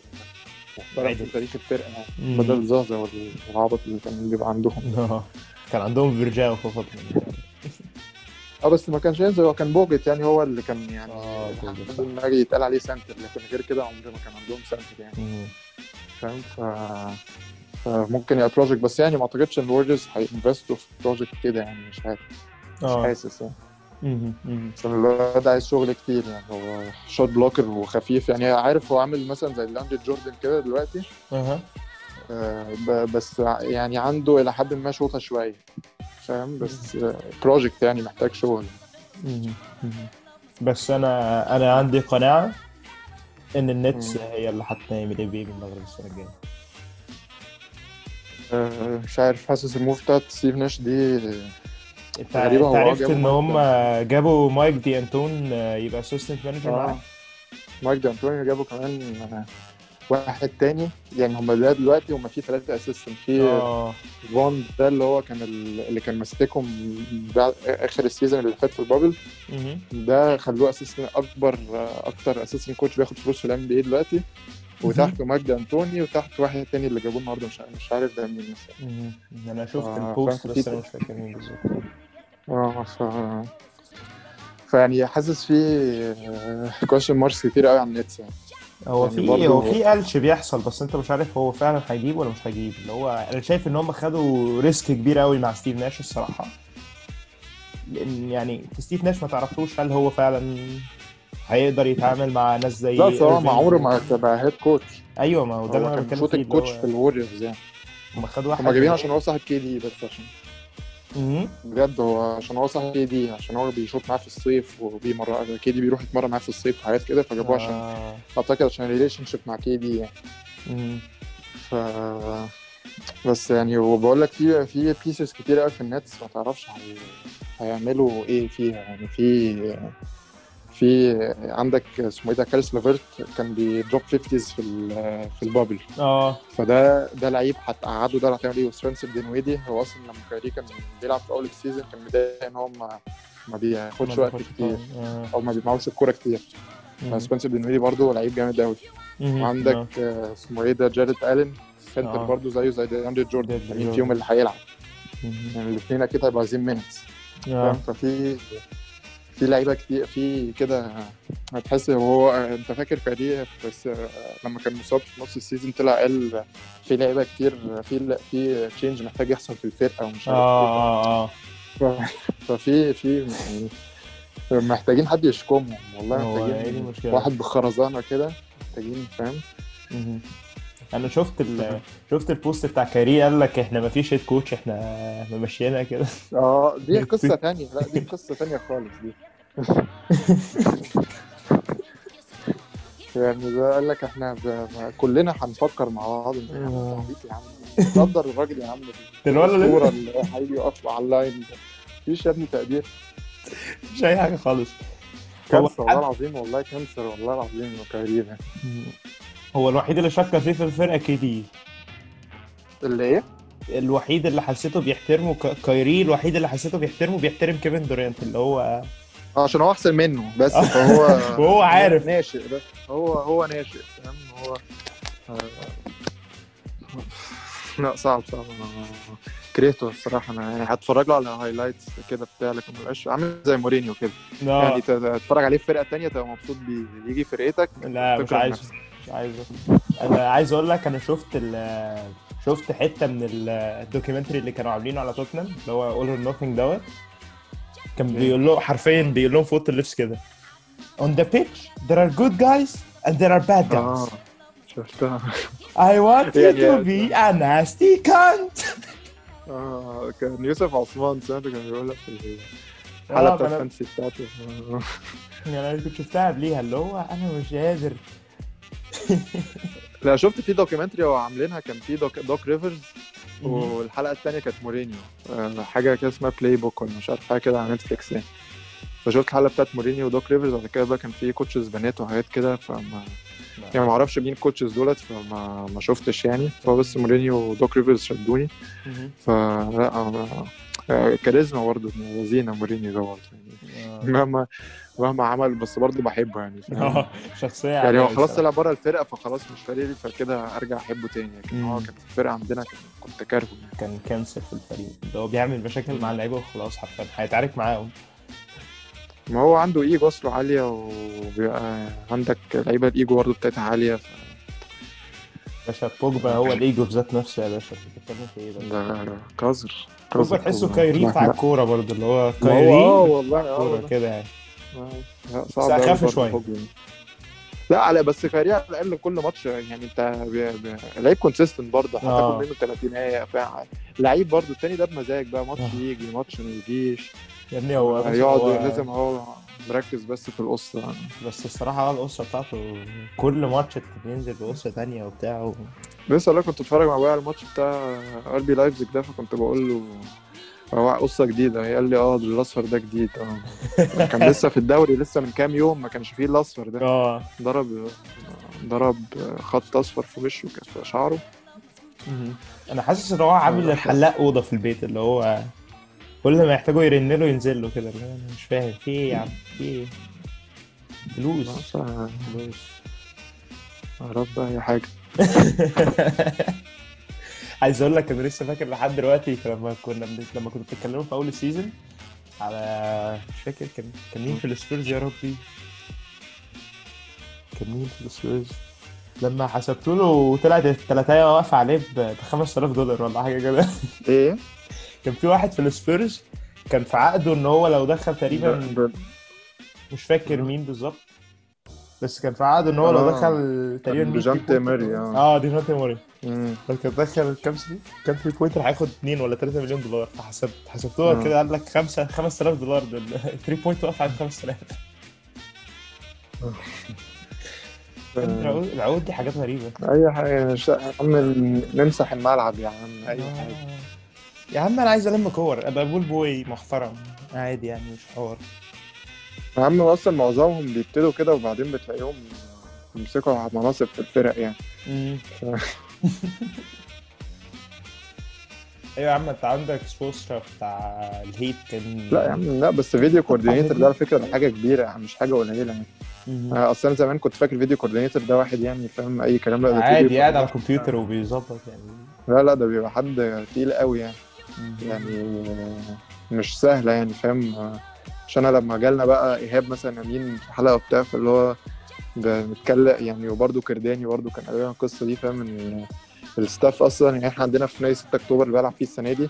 Speaker 2: محترم. في تاريخ الفرقة يعني. بدل وال- والعبط اللي كان بيبقى عندهم
Speaker 1: آه. كان عندهم فاريجاو في فتره
Speaker 2: آه بس ما كانش ينزل هو كان بوجوت يعني هو اللي كان يعني
Speaker 1: آه،
Speaker 2: ما يجي يتقال عليه center لكن غير كده عمره ما كان عندهم center يعني. فاهم ف فممكن يبقى project بس يعني ما أعتقدش إن ال Warriors هي invest وا في project كده يعني مش عارف مش
Speaker 1: آه.
Speaker 2: حاسس يعني. عشان الواد عايز شغل كتير يعني هو shot blocker وخفيف يعني. عارف هو عامل مثلا زي لدياندري جوردن كده دلوقتي؟
Speaker 1: أها.
Speaker 2: آه، بس يعني عنده إلى حد ما شوطة شوية فاهم؟ بس project يعني محتاج شغل.
Speaker 1: بس أنا أنا عندي قناعة إن النتس. هي اللي هت نام ال بي من المغرب السنة الجاية.
Speaker 2: آه، مش عارف حاسس ال move بتاعت ستيف ناش دي
Speaker 1: انت
Speaker 2: تقريبا
Speaker 1: انت
Speaker 2: هو
Speaker 1: عرفت
Speaker 2: إن
Speaker 1: هم جابوا مايك دانتوني آه، يبقى assistant manager
Speaker 2: آه. مايك دانتوني جابوا كمان آه، واحد تاني. يعني هم ده دلوقتي هم في ثلاثة assistant في فون ده اللي هو كان ال- اللي كان ماسكهم آخر ال season اللي فات في ال
Speaker 1: bubble.
Speaker 2: ده خلوه assistant أكبر آه، أكتر assistant coach بياخد فلوس في ال NBA دلوقتي. وتحته مايك دانتوني وتحت واحد تاني اللي جابوه النهارده مش مش عارف ده مين
Speaker 1: مهم. أنا شفت
Speaker 2: آه،
Speaker 1: ال
Speaker 2: post
Speaker 1: بس أنا مش فاكر مين بالظبط.
Speaker 2: آه ف فيعني حاسس في question marks كتير قوي على النتس يعني.
Speaker 1: هو
Speaker 2: يعني
Speaker 1: في
Speaker 2: برضه-
Speaker 1: هو في قلش بيحصل بس أنت مش عارف هو فعلا هيجيب ولا مش هيجيب. اللي هو أنا شايف إن هم خدوا risk كبير قوي مع ستيف ناش الصراحة. لأن يعني ستيف ناش ما تعرفوش هل هو فعلا هيقدر يتعامل مع ناس زي
Speaker 2: لا
Speaker 1: إيرفينج
Speaker 2: ما عمره ما تبقى head coach
Speaker 1: أيوه ما هو ده اللي أنا
Speaker 2: كان
Speaker 1: بتكلم فيه
Speaker 2: في الوريورز يعني
Speaker 1: هم خدوا واحد
Speaker 2: هما جايبين عشان هو صاحب كي دي بس عشان. بجد هو عشان هو صاحب كي دي عشان هو بيشوط معاه في الصيف وبيمر كي دي بيروح يتمرن معاه في الصيف وحاجات كده فجابوه عشان
Speaker 1: آه.
Speaker 2: أعتقد عشان relationship مع كي دي يعني
Speaker 1: مهم.
Speaker 2: ف بس يعني وبقول لك في في pieces كتير قوي في النتس ما تعرفش هي... هيعملوا إيه فيها يعني في في عندك اسمه إيه ده كاريس لافيرت كان بي drop 50 في في ال
Speaker 1: bubble آه
Speaker 2: فده ده لعيب هتقعده ده هتعمل إيه وسبنسر دينويدي هو أصلا لما كايري كان بيلعب في أول ال season كان متضايق إن هو ما ما بياخدش وقت كتير
Speaker 1: آه.
Speaker 2: أو ما بيمارس الكورة كتير
Speaker 1: مم.
Speaker 2: سبنسر دينويدي برضه لعيب جامد قوي. وعندك آه، اسمه إيه ده جاريت ألين center
Speaker 1: آه.
Speaker 2: برضه زيه زي دياندري جوردن مين
Speaker 1: جوردن.
Speaker 2: فيهم اللي هيلعب. يعني الاثنين أكيد هيبقوا عايزين minutes
Speaker 1: آه.
Speaker 2: ففي في لعيبة كتير في كده هتحس هو أنت فاكر كايري بس لما كان مصاب في نص ال season طلع قال في لعيبة كتير في في change محتاج يحصل في الفرقة ومش عارف
Speaker 1: آه
Speaker 2: آه ف- ففي في يعني محتاجين حد يشكمهم والله محتاجين
Speaker 1: المشكلة.
Speaker 2: واحد بخرزانة كده محتاجين فاهم.
Speaker 1: أنا شفت ال... شفت ال post بتاع كايري قال لك إحنا ما فيش head coach إحنا ممشينا كده.
Speaker 2: آه دي قصة تانية. لا دي قصة تانية خالص دي. يعني ده قال لك إحنا ب... كلنا هنفكر مع بعض. انت يا عم
Speaker 1: آه.
Speaker 2: يا عم. قدر الراجل يا عم الصورة اللي هيجي يقف على ال line ده. مفيش يا ابني تقدير.
Speaker 1: مش أي حاجة خالص.
Speaker 2: cancer والله العظيم والله cancer والله العظيم كايري ده
Speaker 1: هو الوحيد اللي شكر فيه في الفرقة كي دي
Speaker 2: اللي إيه؟
Speaker 1: الوحيد اللي حسيته بيحترمه ك- كايري الوحيد اللي حسيته بيحترمه بيحترم كيفن دورانت اللي هو
Speaker 2: آه عشان هو أحسن منه بس فهو
Speaker 1: وهو عارف.
Speaker 2: ناشئ بس هو هو ناشئ فاهم؟ هو آه، لا صعب صعب. أنا كرهته الصراحة أنا يعني هتفرج له على highlights كده بتاع لكن مبقاش عامل زي مورينيو كده. يعني تتفرج عليه في فرقة تانية تبقى مبسوط بيه. يجي فرقتك
Speaker 1: لا مش عايز.
Speaker 2: نفسك.
Speaker 1: مش عايز أنا عايز أقول لك أنا شفت ال شفت حتة من ال- الـ documentary اللي كانوا عاملينه على توتنهام اللي هو All or Nothing دوت. كان بيقول له حرفيا بيقول لهم في أوضة اللبس كده. On the pitch there are good guys and there are bad guys.
Speaker 2: شفتها.
Speaker 1: I want you
Speaker 2: يعني-
Speaker 1: to be a nasty cunt.
Speaker 2: آه كان يوسف عثمان سمعته كان بيقول لك في الحلقة
Speaker 1: آه،
Speaker 2: الفانتسي بتاعته. آه.
Speaker 1: يعني أنا كنت شفتها قبليها اللي هو أنا مش قادر.
Speaker 2: لا شفت في documentary هو عاملينها كان في دوك, دوك ريفرز والحلقة الثانية كانت مورينيو. آه، حاجة كده اسمها Playbook ولا مش عارف حاجة كده على نتفليكس يعني. فشفت الحلقة بتاعت مورينيو ودوك ريفرز وبعد كده بقى كان في coaches بنات وحاجات كده فما يعني ما أعرفش مين ال coaches دولت فما ما شفتش يعني. فهو بس مورينيو ودوك ريفرز شدوني. فلا آه، آه، كاريزما برضه لذينة مورينيو ده برضه يعني. مهما مهما عمل بس برضه بحبه يعني فاهم؟
Speaker 1: آه، شخصية
Speaker 2: يعني هو خلاص. طلع بره الفرقة فخلاص مش فارق لي فكده أرجع أحبه تاني لكن هو
Speaker 1: مم.
Speaker 2: كان في الفرقة عندنا كنت كارهه يعني.
Speaker 1: كان cancer في الفريق اللي هو بيعمل مشاكل مع اللعيبة وخلاص حرفيا هيتعارك معاهم
Speaker 2: ما هو عنده إيجو أصله عالية وبيبقى عندك لعيبة الايجو برضه بتاعتها عالية ف...
Speaker 1: باشا بوجبا هو الإيجو بذات نفسه يا باشا أنت بتتكلم في إيه بس
Speaker 2: ده قذر
Speaker 1: بوجبا تحسه كايري بتاع الكورة برضه اللي هو
Speaker 2: هو آه
Speaker 1: كايري
Speaker 2: والله آه
Speaker 1: كوره
Speaker 2: والله.
Speaker 1: كده يعني
Speaker 2: لا،
Speaker 1: بس
Speaker 2: صعب برضه
Speaker 1: شوية.
Speaker 2: بوجبا. لا على بس كايري على الأقل كل ماتش يعني أنت. لعيب consistent برضه
Speaker 1: آه.
Speaker 2: هتاخد منه 30 آية لعيب برضه التاني ده بمزاج بقى ماتش
Speaker 1: آه.
Speaker 2: يجي ماتش ما يجيش
Speaker 1: يا ابني هو بس
Speaker 2: يقعد لازم هو مركز بس في القصة.
Speaker 1: بس الصراحة هو القصة بتاعته كل ماتش بينزل بقصة تانية وبتاع و...
Speaker 2: لسه والله كنت بتفرج مع أبويا على الماتش بتاع RB Leipzig ده فكنت بقول له هو قصة جديدة. قال لي آه الأصفر ده جديد. آه. كان لسه في الدوري لسه من كام يوم ما كانش فيه الأصفر ده.
Speaker 1: آه.
Speaker 2: ضرب ضرب خط أصفر في وشه كان في شعره.
Speaker 1: أنا حاسس إن هو عامل الحلاق أوضة في البيت اللي هو كل ما يحتاجوا يرن له ينزل له كده أنا مش فاهم في إيه يا عم؟ في إيه؟ فلوس.
Speaker 2: بس، آه،
Speaker 1: فلوس
Speaker 2: يا رب أي حاجة.
Speaker 1: عايز أقول لك أنا لسه فاكر لحد دلوقتي لما كنا لما كنتوا بتتكلموا في أول ال season على مش فاكر كان كان مين في السبيرز؟ يا ربي. كان مين في السبيرز؟ لما حسبت له طلعت الثلاثايه واقفه عليه ب 5000 دولار ولا حاجة كده.
Speaker 2: إيه؟
Speaker 1: كان في واحد في السبيرز كان في عقده إن هو لو دخل تقريبا مش فاكر مين بالظبط بس كان في عقده إن هو لو
Speaker 2: آه.
Speaker 1: دخل تقريبا 100 Dejounte
Speaker 2: Murray،
Speaker 1: pointer.
Speaker 2: آه.
Speaker 1: آه Dejounte
Speaker 2: Murray.
Speaker 1: لو كان دخل كام three كام three pointer هياخد 2 ولا 3 مليون دولار فحسبت حسبتوها
Speaker 2: آه.
Speaker 1: كده قال لك 5 5000 دولار ال three point واقف على 5000 العقود العقود دي حاجات
Speaker 2: غريبة أي حاجة نمسح الملعب يا عم اي
Speaker 1: حاجة. يا عم أنا عايز ألم كور أبقى ball boy محترم. عادي يعني مش حوار.
Speaker 2: يا عم أصلا معظمهم بيبتدوا كده وبعدين بتلاقيهم يمسكوا على مناصب في الفرق يعني.
Speaker 1: أيوه يا عم أنت عندك Spoelstra بتاع ال Heat كان
Speaker 2: لا يا عم لا بس video coordinator ده على فكرة ده حاجة كبيرة مش حاجة قليلة يعني. أنا أصلا زمان كنت فاكر video coordinator ده واحد يعني فاهم؟ أي كلام لا ده
Speaker 1: عادي قاعد على. الكمبيوتر وبيظبط يعني.
Speaker 2: لا لا ده بيبقى حد تقيل قوي يعني. يعني مش سهلة يعني فاهم عشان أنا لما جالنا بقى إيهاب مثلا أمين في حلقة وبتاع فاللي هو بنتكلم يعني وبرده كرداني برده كان قال لنا القصة دي فاهم إن ال staff أصلا يعني إحنا عندنا في نادي 6 أكتوبر اللي بلعب فيه السنة دي.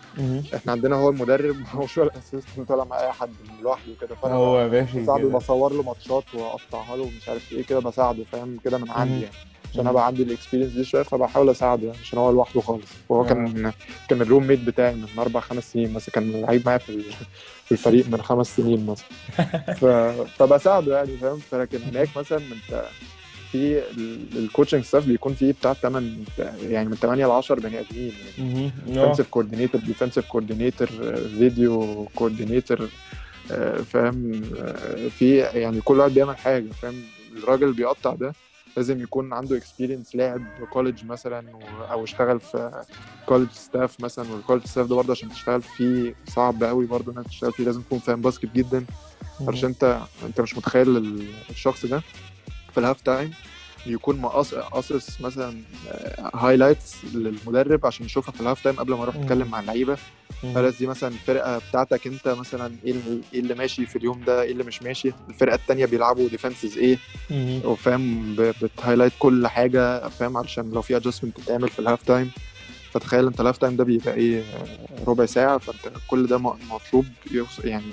Speaker 2: إحنا عندنا هو المدرب هو شو ال assistant طالع مع أي حد لوحده كده فأنا
Speaker 1: هو
Speaker 2: بساعده
Speaker 1: كده.
Speaker 2: بصور له ماتشات وأقطعها له ومش عارف إيه كده بساعده فاهم كده من عندي. يعني عشان. أبقى عندي ال experience دي شوية فبحاول أساعده يعني عشان هو لوحده خالص وهو
Speaker 1: آه.
Speaker 2: كان كان ال roommate بتاعي من أربع خمس سنين مثلا كان لعيب معايا في ال- في الفريق من خمس سنين مثلا ف... فبساعده يعني فاهم فلكن هناك مثلا انت في ال coaching staff بيكون فيه بتاع 8 يعني من 8 ل 10 بني آدمين يعني. defensive coordinator defensive coordinator video coordinator فاهم آه، في يعني كل واحد بيعمل حاجة فاهم الراجل بيقطع ده لازم يكون عنده experience لاعب college مثلا أو اشتغل في college staff مثلا وال college staff ده برضه عشان تشتغل فيه صعب قوي برضه إنك تشتغل فيه لازم تكون فاهم basket جدا. عشان انت أنت مش متخيل ال- الشخص ده في ال half time يكون مقص- قاصص مثلا highlights للمدرب عشان يشوفها في ال half time قبل ما يروح
Speaker 1: مم.
Speaker 2: يتكلم مع
Speaker 1: اللعيبة.
Speaker 2: خلاص دي مثلا الفرقة بتاعتك أنت مثلا إيه اللي, إيه اللي ماشي في اليوم ده إيه اللي مش ماشي الفرقة التانية بيلعبوا defenses
Speaker 1: إيه.
Speaker 2: وفاهم بت highlight كل حاجة فاهم علشان لو في adjustment تتعمل في ال half time فتخيل أنت ال half time ده بيبقى إيه آه، ربع ساعة فأنت كل ده مطلوب يعني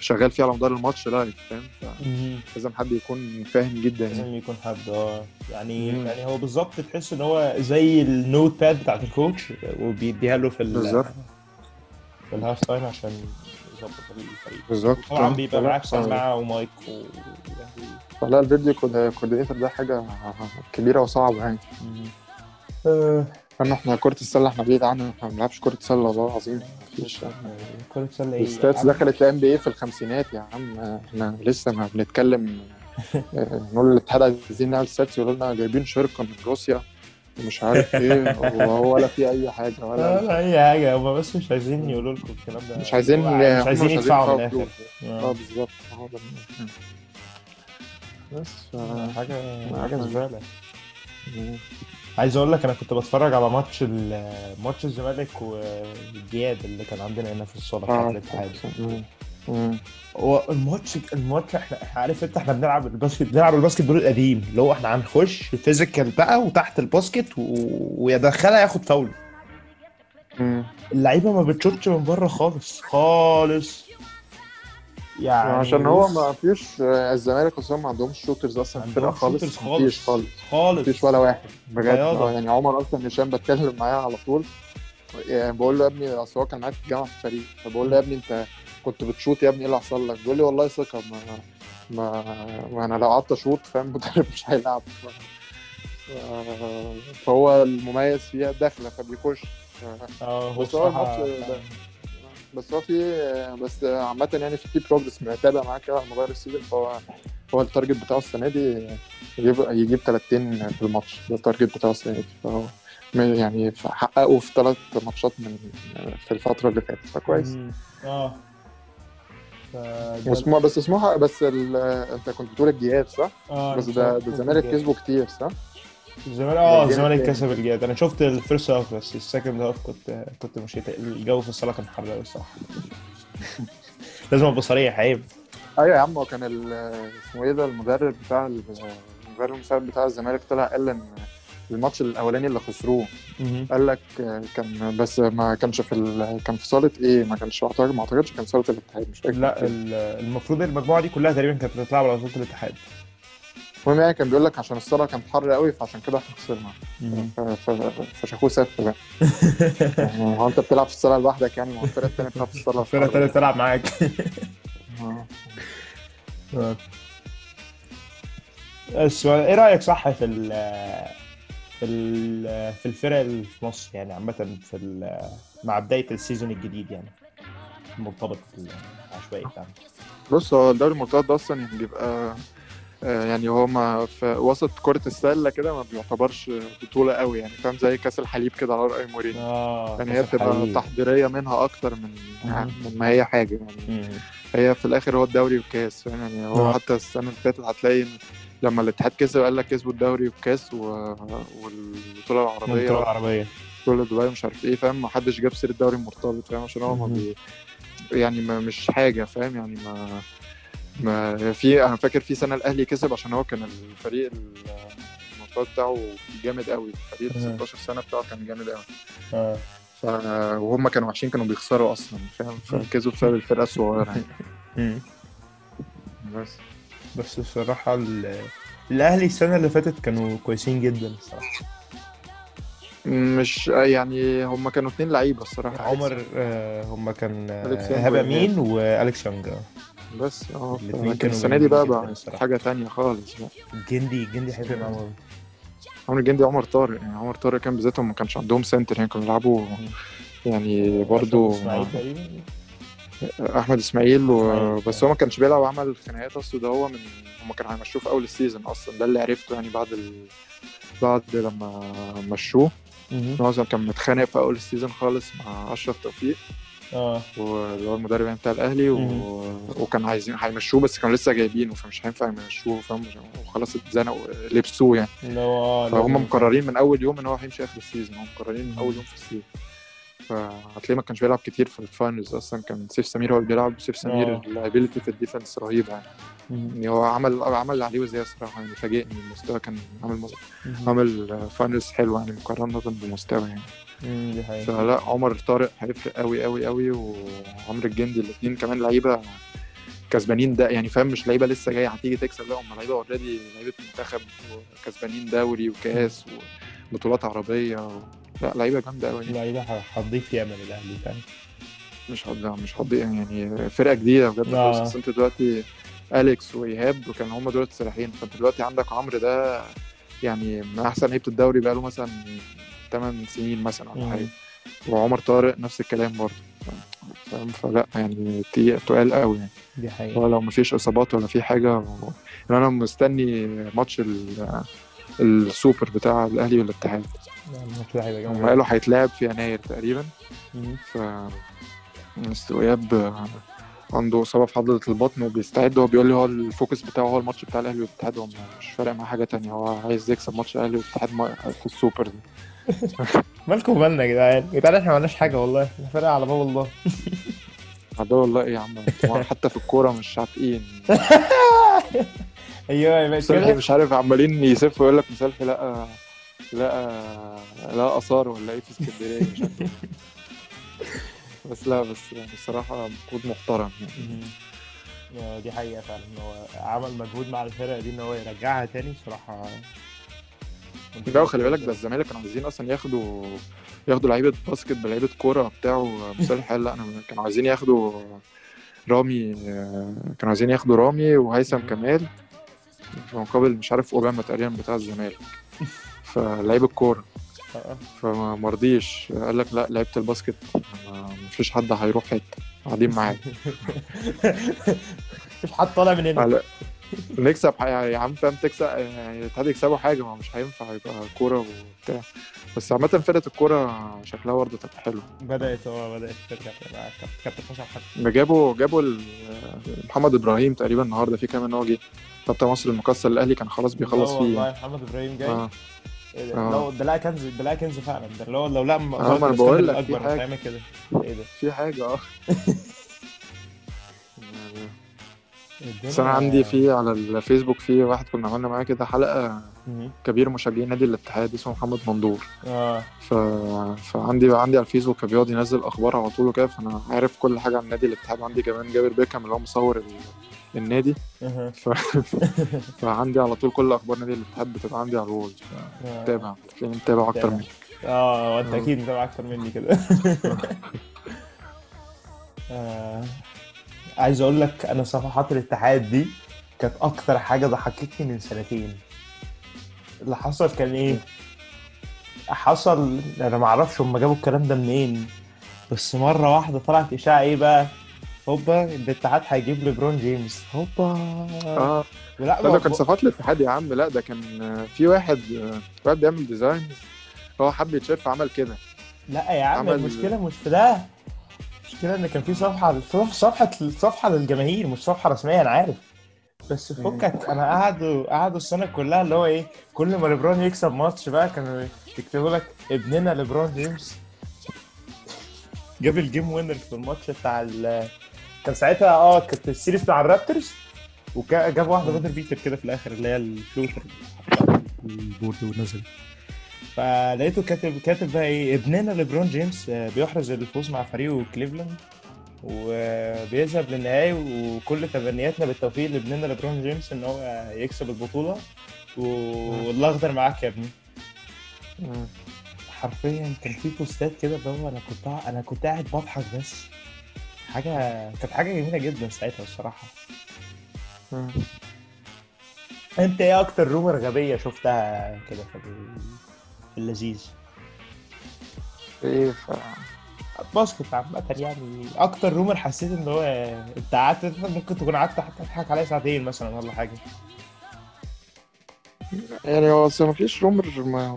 Speaker 2: شغال فيه على مدار الماتش live فاهم؟
Speaker 1: مهم.
Speaker 2: فلازم حد يكون فاهم جدا يعني.
Speaker 1: لازم يكون حد آه. يعني
Speaker 2: مم.
Speaker 1: يعني هو بالظبط تحس إن هو زي ال note pad بتاعت ال coach وبيديها له في ال
Speaker 2: بالظبط.
Speaker 1: في ال half time عشان يظبط الفريق.
Speaker 2: بالظبط.
Speaker 1: طبعا بيبقى معاك سماعه ومايك و يعني
Speaker 2: فلا ال video coordinator ده حاجة كبيرة وصعبة يعني.
Speaker 1: آه،
Speaker 2: إحنا كرة السلة إحنا بعيد عنها إحنا ما بنلعبش كرة سلة والله العظيم.
Speaker 1: كرة سلة إيه؟
Speaker 2: ال stats دخلت ال NBA في الخمسينات يا عم إحنا لسه ما بنتكلم. آه، نقول للاتحاد عايزين نعمل stats يقولوا لنا جايبين شركة من روسيا ومش عارف إيه وهو ولا في أي حاجة
Speaker 1: لا
Speaker 2: ولا
Speaker 1: لا أي حاجة هم بس مش عايزين يقولوا لكم الكلام ده.
Speaker 2: مش عايزين
Speaker 1: مش عايزين يدفعوا من الآخر.
Speaker 2: فلوس. آه. بالظبط. بس ف-
Speaker 1: حاجة حاجة
Speaker 2: آه.
Speaker 1: زباله عايز أقول لك أنا كنت بتفرج على ماتش ماتش الزمالك والجياد اللي كان عندنا هنا في الصالة بتاعت
Speaker 2: آه.
Speaker 1: الاتحاد. الماتش الماتش إحنا عارف انت إحنا بنلعب ال basket بنلعب ال basketball القديم اللي هو إحنا هنخش physical بقى وتحت ال basket و... ويدخلها ياخد فاول. اللعيبة ما بتشوتش من بره خالص خالص. يعني
Speaker 2: عشان هو ما فيش الزمالك أصلا ما عندهمش شوترز أصلا في
Speaker 1: shooters
Speaker 2: خالص مفيش خالص
Speaker 1: خالص
Speaker 2: مفيش ولا واحد بجد. آه يعني عمر أصلا هشام بتكلم معاه على طول. يعني بقول له يا ابني أصل هو كان معايا في الجامعة في الفريق فبقول له يا ابني أنت كنت بتشوط يا ابني إيه اللي حصل لك؟ بيقول لي والله ثقه ما ما, ما أنا لو قعدت أشوط فاهم؟ المدرب مش هيلعب. فهو المميز فيها داخلة فبيخش.
Speaker 1: آه هو
Speaker 2: بس هو الماتش بس هو في بس عامة يعني في في progress متابع معاه كده على مدار ال season فهو هو ال target بتاعه السنة دي يجيب يجيب 30 في الماتش ده ال target بتاعه السنة دي فهو يعني حققه في ثلاث ماتشات من في الفترة اللي فاتت فكويس.
Speaker 1: آه
Speaker 2: واسمه بس اسمها بس. انت كنت بتقول الجهاد صح؟
Speaker 1: آه
Speaker 2: بس ده الزمالك. كسبه كتير صح؟
Speaker 1: الزمالك
Speaker 2: آه
Speaker 1: الزمالك. كسب الجياد أنا شفت ال first half بس ال second half كنت كنت مشيت. الجو في الصالة كان حر قوي الصراحة. لازم أبقى صريح عيب.
Speaker 2: أيوه يا عم هو كان اسمه إيه ده؟ المدرب بتاع ال- المدرب المساعد بتاع الزمالك طلع قال إن الماتش الأولاني اللي خسروه قال لك كان بس ما كانش في ال... كان في صالة إيه؟ ما كانش ما أعتقدش كان صالة الاتحاد مش فاكر
Speaker 1: لا ال- المفروض المجموعة دي كلها تقريبا كانت بتلعب على صوت الاتحاد.
Speaker 2: المهم يعني كان بيقول لك عشان الصاله كانت حر قوي فعشان كده إحنا خسرنا. فشافوه بقى. يعني هو انت بتلعب في الصاله لوحدك يعني ما هو الفرقة الثانية بتلعب في الصاله
Speaker 1: الفرقة التانية بتلعب معاك. السؤال إيه رأيك صح في ال في ال في الفرق اللي في مصر؟ يعني عامة في ال- مع بداية السيزون الجديد يعني المرتبط العشوائي بتاعنا.
Speaker 2: بص هو الدوري المرتبط ده أصلا يعني بيبقى يعني هو ما في وسط كرة السلة كده ما بيعتبرش بطولة قوي يعني فاهم؟ زي كأس الحليب كده على رأي مورينيو.
Speaker 1: آه
Speaker 2: يعني هي بتبقى تحضيرية منها أكتر من
Speaker 1: مم.
Speaker 2: من ما هي حاجة يعني. هي في الآخر هو الدوري والكاس فاهم؟ يعني هو
Speaker 1: آه.
Speaker 2: حتى السنة اللي فاتت هتلاقي لما الاتحاد كسب قال لك كسبوا الدوري والكاس و... والبطولة العربية
Speaker 1: المنطقة العربية.
Speaker 2: بطولة دبي مش عارف إيه فاهم؟ ما حدش جاب سيرة الدوري المرتبط فاهم؟ عشان هو ما
Speaker 1: مم.
Speaker 2: بي... يعني ما مش حاجة فاهم؟ يعني ما ما في أنا فاكر في سنة الأهلي كسب عشان هو كان الفريق المرتبط بتاعه جامد قوي الفريق ال
Speaker 1: مم.
Speaker 2: 16 سنة بتاعه كان جامد قوي
Speaker 1: آه.
Speaker 2: ف... وهم كانوا وحشين كانوا بيخسروا أصلا فاهم؟ فكسبوا بسبب الفرقة الصغيرة. يعني. بس.
Speaker 1: بس الصراحة ال- الأهلي السنة اللي فاتت كانوا كويسين جدا الصراحة.
Speaker 2: مش يعني هم كانوا اتنين لعيبة الصراحة.
Speaker 1: عمر آه هم كان آه،
Speaker 2: وإيهاب.
Speaker 1: أمين وأليكس يونج آه.
Speaker 2: بس
Speaker 1: آه
Speaker 2: لكن السنة دي بقى بقى. حاجة تانية خالص بقى.
Speaker 1: الجندي الجندي هيفرق معاهم أوي.
Speaker 2: عمرو الجندي عمر طارق يعني عمر طارق كان بالذاتهم ما كانش عندهم center يعني كانوا بيلعبوا يعني برضو
Speaker 1: أحمد إسماعيل
Speaker 2: و... بس هو ما كانش بيلعب عمل خناقات اصله ده هو من هم كانوا هيمشوه في أول ال season أصلا ده اللي عرفته يعني بعد ال... بعد لما مشوه أصلاً كان متخانق في أول ال season خالص مع أشرف توفيق
Speaker 1: آه.
Speaker 2: واللي هو المدرب يعني بتاع الأهلي و... وكان عايزين هيمشوه بس كانوا لسه جايبينه فمش هينفع يمشوه فاهم؟ وخلاص اتزنقوا لبسوه يعني.
Speaker 1: اللي هو آه
Speaker 2: فهم مقررين من أول يوم إن هو هيمشي آخر ال season هم مقررين من أول يوم في ال season. فهتلاقيه ما كانش بيلعب كتير في ال finals أصلا كان سيف سمير هو اللي بيلعب وسيف سمير
Speaker 1: آه.
Speaker 2: ال ability في ال defense رهيبه يعني. يعني هو عمل عمل اللي عليه وزياده الصراحه يعني فاجئني المستوى كان عامل. عامل finals حلو يعني مقارنة بمستوى يعني.
Speaker 1: دي حقيقة.
Speaker 2: فلا عمر طارق هيفرق قوي قوي قوي وعمرو الجندي الاثنين كمان لعيبة كسبانين ده يعني فاهم مش لعيبة لسه جاية هتيجي تكسب لا هم لعيبة اوريدي لعيبة منتخب وكسبانين دوري وكاس وبطولات عربية و... لا لعيبة جامدة قوي.
Speaker 1: ده هتضيف ياما للأهلي فاهم؟
Speaker 2: مش هضيع مش هضيع يعني فرقة جديدة بجد.
Speaker 1: آه.
Speaker 2: خالص أصل أنت دلوقتي أليكس وإيهاب وكان هم دول السلاحين فأنت دلوقتي عندك عمرو ده يعني من أحسن لعيبة الدوري بقاله مثلا 8 سنين مثلا ولا. حاجة. وعمر طارق نفس الكلام برضه. فاهم فلا يعني تقال قوي يعني.
Speaker 1: دي حقيقة.
Speaker 2: هو لو مفيش إصابات ولا في حاجة و... يعني أنا مستني ماتش ال... السوبر بتاع الأهلي والاتحاد. هم قالوا هيتلعب في يناير تقريبا. ف مستر إيهاب عنده إصابة في عضله البطن وبيستعد. هو بيقول لي هو ال focus بتاعه هو الماتش بتاع الأهلي والاتحاد هو مش فارق معاه حاجة تانية. هو عايز يكسب ماتش الأهلي والاتحاد في السوبر ده.
Speaker 1: مالكم بالنا يا جدعان؟ يا جدعان إحنا ما عملناش حاجة والله. إحنا فرقة على باب الله.
Speaker 2: ده والله إيه يا عم. حتى في الكورة مش عاتقين
Speaker 1: أيوه يا باشا.
Speaker 2: مش عارف عمالين يسفوا يقول لك مسلحي لقى لقى لقى آثار ولا إيه في اسكندرية مش عارف إيه. بس لا بس يعني الصراحة مجهود محترم. يعني
Speaker 1: دي حقيقة فعلا. هو عمل مجهود مع الفرقة دي إن هو يرجعها تاني الصراحة
Speaker 2: لا وخلي بالك ده الزمالك كانوا عايزين أصلا ياخدوا ياخدوا لعيبة باسكت بلعيبة كورة بتاعه مصالح قال لا أنا كانوا عايزين ياخدوا رامي كانوا عايزين ياخدوا رامي وهيثم كمال في مقابل مش عارف أوباما تقريبا بتاع الزمالك. فلعيب الكورة.
Speaker 1: آه.
Speaker 2: فما مرضيش قال لك لا لعيبة الباسكت ما فيش حد هيروح حتة. قاعدين معايا.
Speaker 1: مش حد طالع من هنا.
Speaker 2: نكسب ح- يا عم فاهم تكسب يعني الاتحاد يكسبوا حاجة ما مش هينفع يبقى كورة وبتاع. بس عامة فرقة الكورة شكلها برضه تبقى حلو
Speaker 1: بدأت آه بدأت ترجع كابتن حسام
Speaker 2: ده جابوا جابوا محمد إبراهيم تقريبا النهارده في كام إن هو جه. بتاع مصر المكسر الأهلي كان خلاص بيخلص فيه.
Speaker 1: والله
Speaker 2: يعني.
Speaker 1: محمد إبراهيم جاي.
Speaker 2: آه.
Speaker 1: إيه ده؟
Speaker 2: آه.
Speaker 1: لو ده لا كنز ده لا كنز فعلا. ده اللي هو لو لا
Speaker 2: آه، ما
Speaker 1: الإسكندر
Speaker 2: بقول لك في.
Speaker 1: هيعمل كده. إيه ده؟
Speaker 2: في حاجة
Speaker 1: آه.
Speaker 2: بس أنا عندي في على الفيسبوك في واحد كنا عملنا معاه كده حلقة
Speaker 1: مهم.
Speaker 2: كبير مشجعين نادي الاتحاد اسمه محمد مندور
Speaker 1: آه
Speaker 2: ف... فعندي عندي على الفيسبوك بيقعد ينزل أخبار على طول وكده فأنا عارف كل حاجة عن نادي الاتحاد عندي كمان جابر بيكهام اللي هو مصور ال... النادي. ف... فعندي على طول كل أخبار نادي الاتحاد بتبقى عندي على الوول
Speaker 1: آه.
Speaker 2: متابع تلاقيني متابع
Speaker 1: أكتر.
Speaker 2: منك
Speaker 1: آه وأنت
Speaker 2: آه.
Speaker 1: أكيد متابع أكتر مني كده آه. عايز أقول لك أنا صفحات الاتحاد دي كانت أكتر حاجة ضحكتني من سنتين. اللي حصل كان إيه؟ حصل أنا ما أعرفش هم جابوا الكلام ده منين بس مرة واحدة طلعت إشاعة إيه بقى؟ هوبا الاتحاد هيجيب ليبرون جيمس. هوبا. آه.
Speaker 2: لا ده كان صفحات الاتحاد يا عم. لا ده كان في واحد واحد بيعمل designs هو حب يتشاف عمل كده.
Speaker 1: لا يا عم
Speaker 2: عمل-
Speaker 1: المشكلة مش في ده. المشكلة إن كان في صفحة صفحة صفحة للجماهير مش صفحة رسميه أنا عارف. بس فكك أنا قعدوا قعدوا السنة كلها اللي هو إيه كل ما ليبرون يكسب ماتش بقى كانوا يكتبوا لك ابننا ليبرون جيمس. جاب ال game winner في الماتش بتاع ال كان ساعتها آه كانت ال series بتاع الرابترز وجاب واحدة buzzer beater كده في الآخر اللي هي ال floater. ال board ونزل. فلقيته كاتب كاتب بقى إيه ابننا ليبرون جيمس آه، بيحرز الفوز مع فريقه كليفلاند وبيذهب للنهائي وكل تمنياتنا بالتوفيق لابننا ليبرون جيمس إن هو يكسب البطولة والأخضر معاك يا ابني. حرفيا كان في بوستات كده اللي هو أنا كنت أنا كنت قاعد بضحك بس حاجة كانت حاجة جميلة جدا ساعتها
Speaker 2: الصراحة.
Speaker 1: أنت إيه أكتر رومر غبية شفتها كده في في اللذيذ.
Speaker 2: إيه ف
Speaker 1: باسكت عامة يعني أكتر رومر حسيت إن هو أنت قعدت ممكن تكون قعدت تضحك عليه ساعتين مثلا ولا حاجة.
Speaker 2: يعني هو أصل مفيش رومر ما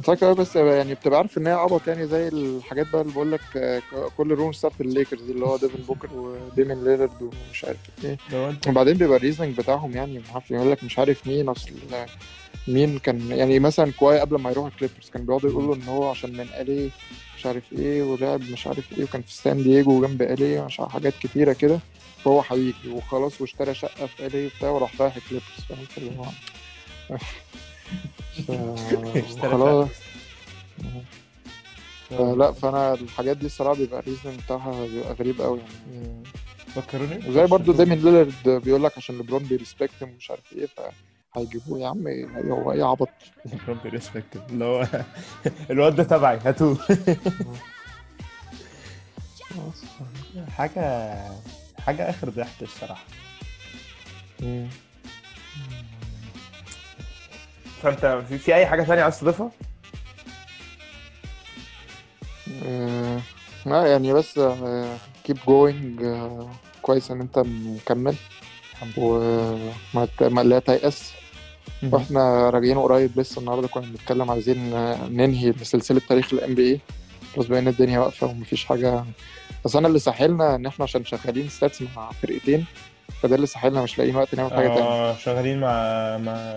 Speaker 2: متذكر أوي بس يعني بتبقى عارف إن هي عبط يعني زي الحاجات بقى اللي بقول لك آه، كل rumor star في الليكرز اللي هو ديفن بوكر وديمين ليلرد ومش عارف
Speaker 1: إيه.
Speaker 2: وبعدين بيبقى ال reasoning بتاعهم يعني ما أعرفش يقول لك مش عارف مين أصل مين كان يعني مثلا كواي قبل ما يروح الكليبرز كان بيقعدوا يقولوا إن هو عشان من LA مش عارف إيه ولعب مش عارف إيه وكان في سان دييجو جنب LA مش عارف حاجات كتيرة كده فهو هيجي وخلاص واشترى شقة في LA وبتاع وراح رايح الكليبرز. فاهم؟ فاللي هو ف-
Speaker 1: اشترى
Speaker 2: خلاص. لا فأنا الحاجات دي الصراحة بيبقى ال reasoning بتاعها بيبقى غريب قوي يعني.
Speaker 1: فكروني.
Speaker 2: وزي برضو ديمين ليلرد بيقول لك عشان ليبرون بي respect ومش عارف إيه فهيجيبوه يا عم هو إيه عبط
Speaker 1: ربي respect اللي هو الواد ده تبعي هاتوه. حاجة حاجة آخر ضحك الصراحة. فأنت في, في أي حاجة ثانية عايز تضيفها؟
Speaker 2: لا يعني بس keep going كويس إن أنت مكمل.
Speaker 1: الحمد لله
Speaker 2: ما لا تيأس. وإحنا راجعين قريب لسه النهارده كنا بنتكلم عايزين ننهي سلسلة تاريخ ال NBA بس بقينا الدنيا واقفة ومفيش حاجة. بس أنا اللي ساحلنا إن إحنا عشان شغالين stats مع فرقتين فده اللي ساحلنا مش لاقيين وقت نعمل حاجة تانية.
Speaker 1: آه شغالين مع مع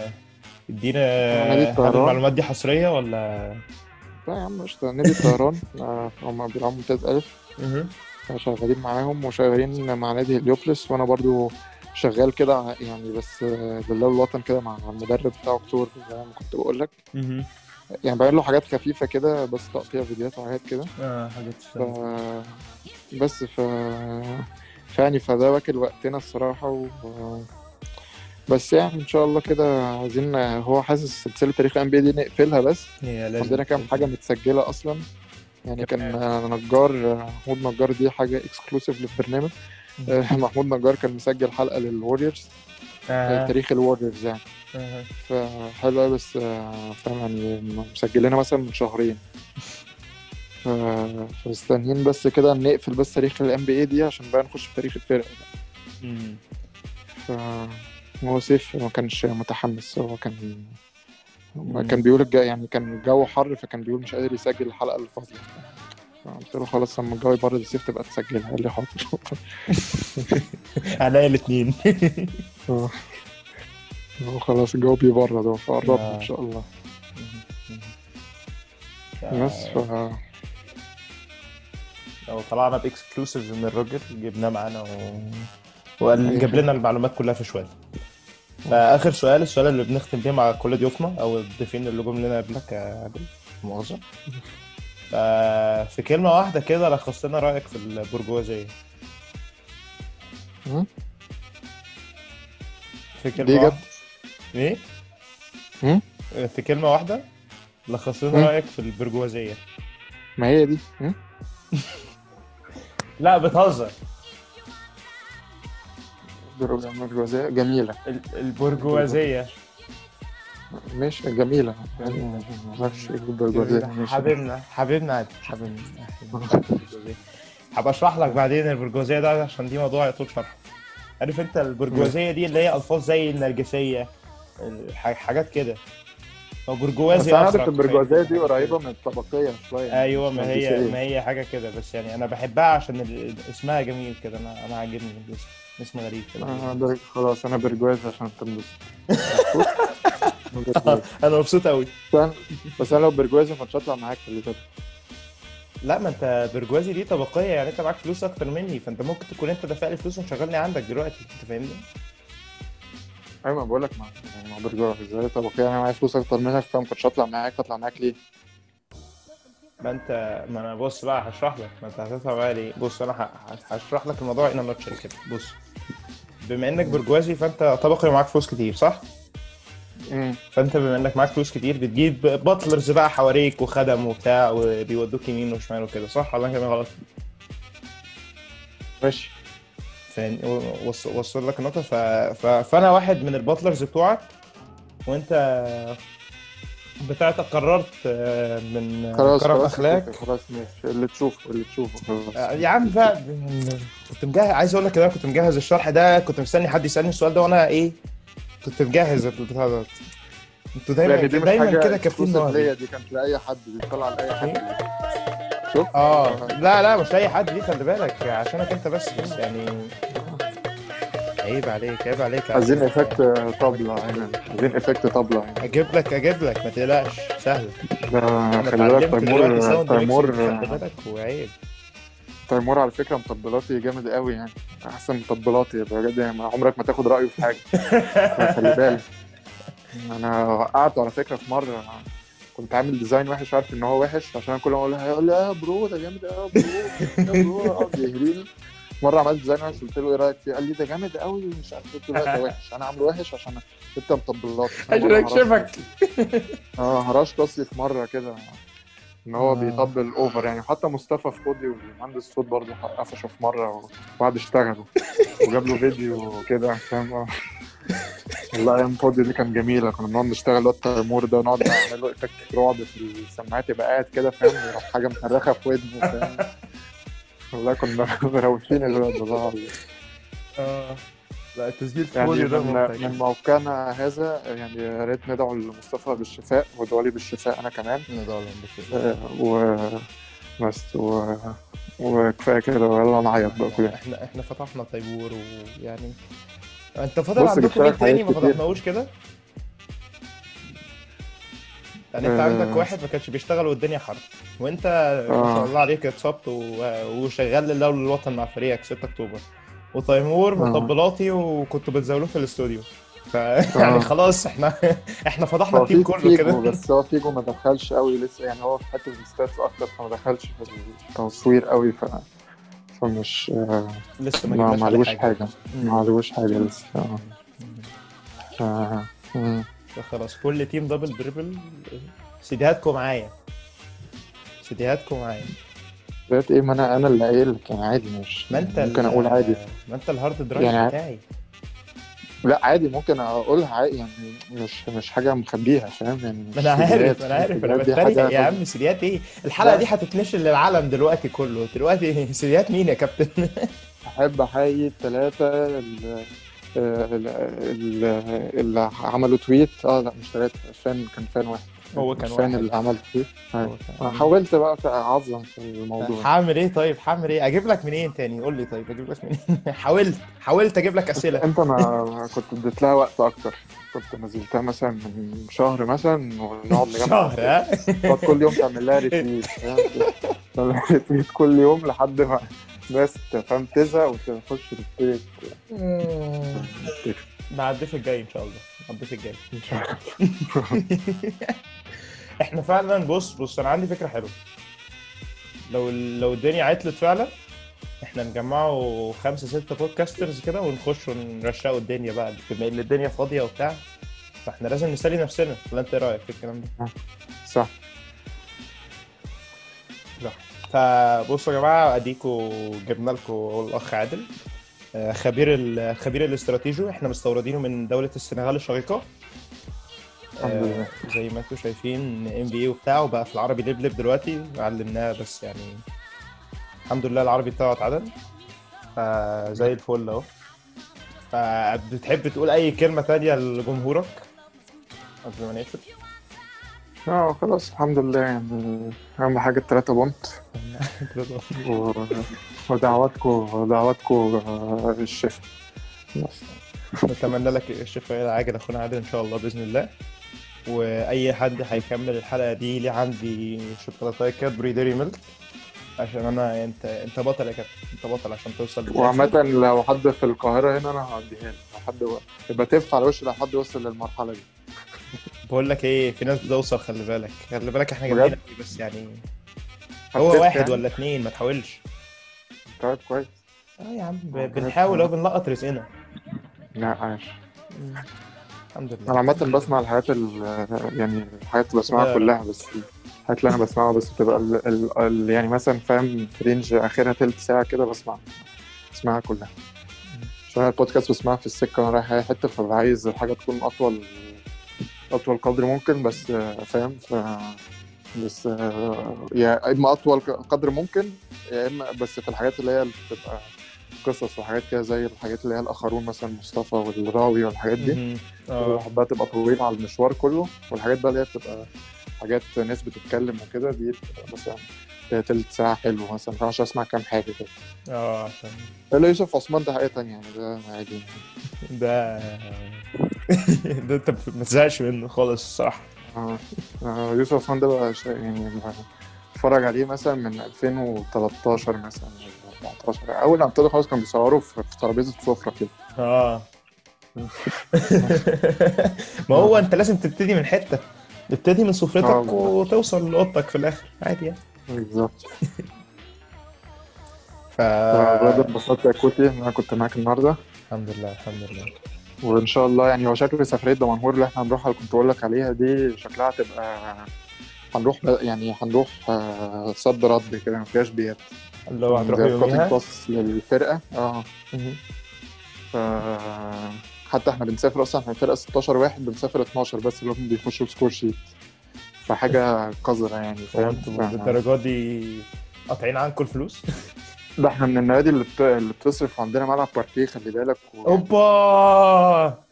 Speaker 1: ادينا
Speaker 2: نادي
Speaker 1: هل
Speaker 2: الطيران.
Speaker 1: المعلومات دي حصرية ولا؟
Speaker 2: لا يا عم قشطة. نادي الطيران آه، هم بيلعبوا ممتاز ألف.
Speaker 1: مهم.
Speaker 2: شغالين معاهم وشغالين مع نادي هليوبلس وأنا برضو شغال كده يعني بس آه، لله الوطن كده مع المدرب بتاع اكتور زي ما كنت بقول لك. يعني بعمل له حاجات خفيفة كده بس تقطيع فيديوهات وحاجات كده.
Speaker 1: آه حاجات
Speaker 2: ف... بس ف فيعني فده واكل وقتنا الصراحة و... بس يعني إن شاء الله كده عايزين هو حاسس سلسلة تاريخ ال NBA نقفلها بس. عندنا كام حاجة متسجلة أصلا. يعني كان نجار محمود نجار دي حاجة exclusive للبرنامج. محمود نجار كان مسجل حلقة للوريورز
Speaker 1: آه.
Speaker 2: تاريخ الوريورز يعني
Speaker 1: آه.
Speaker 2: فحلوه بس آه، فاهم يعني مسجلينها مثلا من شهرين فمستنيين بس كده نقفل بس تاريخ ال NBA دي عشان بقى نخش في تاريخ الفرق. ف هو سيف ما كانش متحمس هو كان
Speaker 1: مم.
Speaker 2: كان بيقول الجو يعني كان الجو حر فكان بيقول مش قادر يسجل الحلقة اللي فاضله قلت له خلاص لما الجو يبرد السيف تبقى تسجلها قال لي حاضر.
Speaker 1: عليا الاثنين
Speaker 2: هو خلاص الجو بيبرد هو فقربنا
Speaker 1: آه.
Speaker 2: إن شاء الله. بس ف
Speaker 1: لو طلعنا باكسكلوسيف من الراجل جبناه معانا و... وقال
Speaker 2: أيوة.
Speaker 1: جاب لنا المعلومات كلها في شوية فآخر سؤال السؤال اللي بنختم بيه مع كل ضيوفنا أو الضيفين اللي جم لنا قبلك يا مؤاخذه ففي كلمه واحدة كده لخص لنا رأيك في البرجوازية
Speaker 2: مم.
Speaker 1: في كلمه
Speaker 2: دي جد؟
Speaker 1: واحدة إيه
Speaker 2: مم؟
Speaker 1: في كلمه واحدة لخص لنا
Speaker 2: مم.
Speaker 1: رأيك في البرجوازية
Speaker 2: ما هي دي?
Speaker 1: لا بتهزر
Speaker 2: برجوازية جميلة
Speaker 1: ال- البرجوازية
Speaker 2: ماشي جميلة يعني إيه ماشي.
Speaker 1: حبيبنا حبيبنا عادي حبيبنا. هبقى أشرح لك بعدين البرجوازية ده عشان دي موضوع يطول شرحه عارف أنت البرجوازية دي اللي هي ألفاظ زي النرجسية حاجات كده
Speaker 2: بس
Speaker 1: برجوازي
Speaker 2: أنا عارف
Speaker 1: أزرق.
Speaker 2: البرجوازية دي قريبة من الطبقية شوية
Speaker 1: أيوه ما هي. ما هي حاجة كده بس يعني أنا بحبها عشان ال- اسمها جميل كده أنا أنا عاجبني الاسم اسم غريب كده
Speaker 2: آه، خلاص أنا برجوازي عشان تنبسط مبسوط؟
Speaker 1: أنا مبسوط قوي
Speaker 2: بس أنا لو برجوازي ما كنتش هطلع معاك في اللي فات.
Speaker 1: لا ما أنت برجوازي دي طبقية يعني أنت معاك فلوس أكتر مني فأنت ممكن تكون أنت دافع لي فلوس ومشغلني عندك دلوقتي أنت فاهمني؟
Speaker 2: أيوه ما بقول لك ما يعني ما برجوازي إزاي طبقية؟ أنا معايا فلوس أكتر منك فما كنتش هطلع معاك هطلع معاك ليه؟
Speaker 1: ما انت ما أنا بص بقى هشرح لك. ما أنت هتدفع بقى ليه؟ بص أنا هشرح لك الموضوع ان نوتشل كده. بص بما إنك برجوازي فأنت طبقي ومعاك فلوس كتير صح؟ فانت بما انك معاك فلوس كتير بتجيب باتلرز بقى حواليك وخدم وبتاع وبيودوك يمين وشمال وكده صح ولا أنا كلامي غلط؟
Speaker 2: ماشي.
Speaker 1: وصل لك النقطة. ف... ف... فأنا واحد من الباتلرز بتوعك وأنت بتاعتك قررت آه، من
Speaker 2: خلاص
Speaker 1: كرم
Speaker 2: خلاص
Speaker 1: أخلاق
Speaker 2: خلاص ماشي. اللي تشوفه اللي تشوفه خلاص.
Speaker 1: آه، يا عم بقى كنت مجهز عايز أقول لك كده كنت مجهز الشرح ده كنت مستني حد يسألني السؤال ده وأنا إيه كنت مجهز البتاع ده أنتوا دايما
Speaker 2: دي مش
Speaker 1: دايما
Speaker 2: حاجة
Speaker 1: كده كابتن
Speaker 2: exclusive ليا دي كانت لأي حد دي طلع لأي حد. شوف.
Speaker 1: آه لا لا مش لاي حد دي خلي بالك عشانك أنت بس بس يعني عيب عليك عيب عليك.
Speaker 2: عايزين effect طبلة. هنا عايزين effect طبلة. هنا
Speaker 1: أجيب لك أجيب لك ما تقلقش سهل.
Speaker 2: ده
Speaker 1: أنا
Speaker 2: خلي بالك
Speaker 1: اتعلمت دلوقتي
Speaker 2: تيمور
Speaker 1: sound
Speaker 2: تيمور
Speaker 1: خلي بالك وعيب.
Speaker 2: تيمور على فكرة مطبلاتي جامد قوي يعني. أحسن مطبلاتي بجد يعني عمرك ما تاخد رأيه في حاجة. خلي بالك. أنا وقعته على فكرة في مرة كنت عامل design وحش عارف إن هو وحش؟ عشان كل ما أقول له هيقول لي يا bro ده جامد قوي يا bro يا bro يقعد يهريني مرة عملت design وحش قلت له إيه رأيك فيه؟ قال لي ده جامد قوي مش عارف قلت له ده وحش. أنا عامله وحش عشان انت مطبلاتي.
Speaker 1: عشان أكشفك.
Speaker 2: آه هراش راسي في مرة كده. إن هو
Speaker 1: آه.
Speaker 2: بيطبل over يعني حتى مصطفى فودي ومهندس صوت برضه قفشه في مرة وقعد اشتغلوا وجاب له فيديو كده فاهم آه. والله أيام فودي دي كانت جميلة كنا بنقعد نشتغل الواد تيمور ده ونقعد نعمل له effect رعب في السماعات يبقى قاعد كده فاهم يروح حاجة مفرخه في ودنه فاهم والله كنا مروشين الواد ده والله.
Speaker 1: آه لا التسجيل في
Speaker 2: يعني من, من موقعنا هذا يعني يا ريت ندعو لمصطفى بالشفاء وادعوا لي بالشفاء أنا كمان
Speaker 1: نضال
Speaker 2: آه، و بس و... وكفاية كده يلا نعيط بقى كلنا
Speaker 1: إحنا إحنا فضحنا تيمور ويعني أنت فاضل عندكم مين تاني ما. فضحناهوش كده؟ يعني أنت
Speaker 2: آه.
Speaker 1: عندك واحد ما كانش بيشتغل والدنيا حر وأنت ما
Speaker 2: آه.
Speaker 1: شاء الله عليك اتصبت و- وشغال لله وللوطن مع فريقك 6 أكتوبر وتيمور
Speaker 2: آه.
Speaker 1: مطبلاتي وكنت بتزاولوه في الاستوديو فيعني
Speaker 2: آه.
Speaker 1: خلاص إحنا إحنا فضحنا ال
Speaker 2: team
Speaker 1: كله كده
Speaker 2: بس هو فيجو ما دخلش قوي لسه يعني هو في حتة ال stats أكتر فما دخلش في التصوير قوي ف فمش آه،
Speaker 1: لسه ما
Speaker 2: ما عليهوش حاجة
Speaker 1: مم.
Speaker 2: ما عليهوش حاجة لسه آه. آه. مم.
Speaker 1: خلاص كل team Double Dribble سيديهاتكم معايا سيديهاتكم معايا
Speaker 2: دلوقتي إيه؟ ما أنا أنا اللي قايل لك يعني عادي مش
Speaker 1: ما أنت
Speaker 2: ممكن أقول عادي.
Speaker 1: ما أنت ال hard drive
Speaker 2: يعني
Speaker 1: بتاعي.
Speaker 2: لا عادي ممكن أقولها عادي يعني مش مش حاجة مخبيها فاهم؟ يعني
Speaker 1: ما
Speaker 2: أنا
Speaker 1: عارف أنا عارف. أنا
Speaker 2: السيديهات دي
Speaker 1: بتريق يا عم سيديات إيه؟
Speaker 2: الحلقة.
Speaker 1: دي هتتنشر للعالم دلوقتي كله. دلوقتي سيديات مين يا كابتن؟
Speaker 2: أحب أحيي الثلاثه اللي, اللي عملوا tweet. آه لا مش ثلاثة fan كان fan واحد.
Speaker 1: هو كان واحد.
Speaker 2: اللي عمل tweet
Speaker 1: هو
Speaker 2: أيوة.
Speaker 1: كان-
Speaker 2: أنا حاولت بقى أعظم في الموضوع.
Speaker 1: هعمل إيه؟ طيب هعمل إيه؟ أجيب لك منين تاني؟ قول لي طيب أجيب لك منين؟ حاولت حاولت أجيب لك أسئلة.
Speaker 2: أنت ما كنت اديت لها وقت أكتر. كنت نزلتها مثلا من شهر مثلا ونقعد نجمع
Speaker 1: شهر ها؟
Speaker 2: كل يوم تعمل لها retweet ريتويت كل يوم لحد ما الناس تفهم تزهق وتخش تشترك
Speaker 1: مع الضيف الجاي إن شاء الله. الضيف الجاي.
Speaker 2: إن شاء الله.
Speaker 1: إحنا فعلا بص بص أنا عندي فكرة حلوة. لو لو الدنيا عطلت فعلا إحنا نجمعوا خمسة ستة بودكاسترز كده ونخش ونرشقوا الدنيا بقى بما إن الدنيا فاضية وبتاع. فاحنا لازم نسلي نفسنا ولا أنت إيه رأيك في الكلام ده؟
Speaker 2: صح.
Speaker 1: فبصوا يا جماعة أديكوا جبنا لكم الأخ عادل آه، خبير الخبير الاستراتيجي. إحنا مستوردينه من دولة السنغال الشقيقة.
Speaker 2: الحمد
Speaker 1: آه،
Speaker 2: لله.
Speaker 1: زي ما أنتم شايفين ام بي اي وبتاع وبقى في العربي لبلب دلوقتي علمناه بس يعني الحمد لله العربي بتاعه اتعدل. فزي الفل اهو. فبتحب تقول أي كلمة تانية لجمهورك؟ قبل ما نقفل.
Speaker 2: آه خلاص الحمد لله يعني. أهم حاجة التلاتة بونت. و... ودعواتكم دعواتكم الشفا بس
Speaker 1: نتمنى لك الشفاء العاجل أخونا عادل إن شاء الله بإذن الله. وأي حد هيكمل الحلقة دي ليه عندي شوكولاته كادبري ديري ميلك؟ عشان أنا أنت أنت بطل يا كابتن أنت بطل عشان توصل.
Speaker 2: وعامة لو حد في القاهرة هنا أنا هعديها لو حد و... يبقى تف على وش لو حد وصل للمرحلة دي.
Speaker 1: بقول لك إيه في ناس بتوصل خلي بالك. خلي بالك
Speaker 2: إحنا؟
Speaker 1: جامدين قوي بس يعني هو واحد
Speaker 2: يعني؟
Speaker 1: ولا اتنين ما تحاولش.
Speaker 2: طيب كويس.
Speaker 1: آه يا عم
Speaker 2: آه،
Speaker 1: بنحاول أهو بنلقط رزقنا.
Speaker 2: لا عاش.
Speaker 1: الحمد لله.
Speaker 2: عامة بسمع الحاجات ال... يعني الحاجات اللي بسمعها. كلها بس الحاجات اللي أنا بسمعها بس بتبقى ال... ال... ال... يعني مثلا فاهم في رينج آخرها تلت ساعة كده بسمع بسمعها كلها. عشان أنا البودكاست بسمعها في السكة وأنا رايح أي حتة فببقى عايز الحاجة تكون أطول أطول قدر ممكن بس فاهم ف... بس يا إما أطول قدر ممكن يا إما بس في الحاجات اللي هي بتبقى قصص وحاجات كده زي الحاجات اللي هي الآخرون مثلا مصطفى والراوي والحاجات دي.
Speaker 1: آه.
Speaker 2: بحبها تبقى طويلة على المشوار كله والحاجات بقى اللي هي بتبقى حاجات ناس بتتكلم وكده دي مثلا تلت ساعة حلو مثلا فمش أسمع كام حاجة كده.
Speaker 1: آه عشان
Speaker 2: إلا يوسف عثمان ده حاجة تانية يعني ده عادي.
Speaker 1: ده ده أنت ما تزهقش منه خالص الصراحه
Speaker 2: آه. آه، يوسف عثمان ده بقى شيء يعني اتفرج عليه مثلا من 2013 مثلا. ولا 14 أول ما ابتدوا خلاص كانوا بيصوروا في ترابيزة سفرة كده.
Speaker 1: آه. ما هو أنت لازم تبتدي من حتة. تبتدي من سفرتك
Speaker 2: آه.
Speaker 1: وتوصل لأوضتك في الآخر. عادي يعني.
Speaker 2: بالظبط.
Speaker 1: ف
Speaker 2: بجد اتبسطت يا كوتي إن أنا كنت معاك النهارده.
Speaker 1: الحمد لله الحمد لله.
Speaker 2: وإن شاء الله يعني هو شكل سفرية دمنهور اللي إحنا هنروحها اللي كنت بقول لك عليها دي شكلها هتبقى هنروح يعني هنروح آه، صد رد كده ما فيهاش بيات.
Speaker 1: اللي هو هتروح يوميها.
Speaker 2: باص للفرقة.
Speaker 1: آه.
Speaker 2: ف حتى إحنا بنسافر أصلا إحنا فرقة 16 واحد بنسافر 12 بس اللي هم بيخشوا score sheet فحاجة قذرة يعني فاهم؟
Speaker 1: للدرجة دي قاطعين عنكم الفلوس
Speaker 2: ده إحنا من النوادي اللي, بت... اللي بتصرف عندنا ملعب باركيه خلي بالك و...
Speaker 1: أوبا!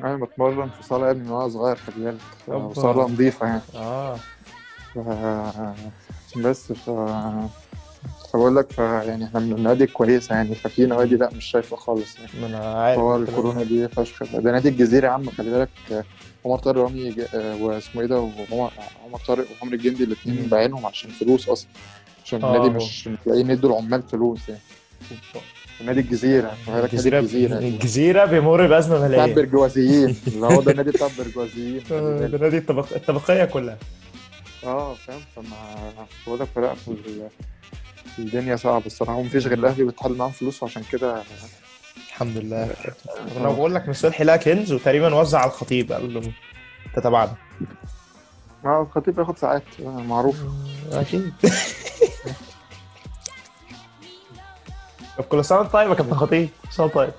Speaker 2: أنا بتمرن في صالة ابني من وأنا صغير خلي بالك. وصالة نظيفة يعني.
Speaker 1: آه.
Speaker 2: ف- بس ف فبقول لك يعني إحنا من النوادي الكويسة يعني ففي نوادي لأ مش شايفة خالص يعني.
Speaker 1: ما أنا عارف.
Speaker 2: هو. الكورونا دي فشخ. ده نادي الجزيرة يا عم خلي بالك. عمر طارق رامي آه، واسمه إيه ده وعمر عمر طارق وعمر الجندي الاثنين. بعينهم عشان فلوس أصلا. عشان
Speaker 1: آه.
Speaker 2: النادي مش مش لاقيين يدوا العمال فلوس يعني. نادي الجزيرة بالك نادي
Speaker 1: الجزيرة
Speaker 2: الجزيرة
Speaker 1: الجزيرة بيمر بأزمة
Speaker 2: بتاع
Speaker 1: مالية
Speaker 2: البرجوازيين اللي هو ده النادي بتاع البرجوازيين
Speaker 1: آه،. ده نادي الطبق... الطبقية كلها.
Speaker 2: آه فاهم. فما بقول لك لا في الدنيا صعبة الصراحة ومفيش غير الأهلي بيتحل معاهم فلوس وعشان كده
Speaker 1: الحمد لله. أنا بقول لك مصلحي لها كنز وتقريبا وزع على الخطيب قال له أنت تبعنا.
Speaker 2: آه الخطيب بياخد ساعات آه، معروف.
Speaker 1: أكيد. طب كل سنة طيب يا كابتن خطيب كل سنة طيب.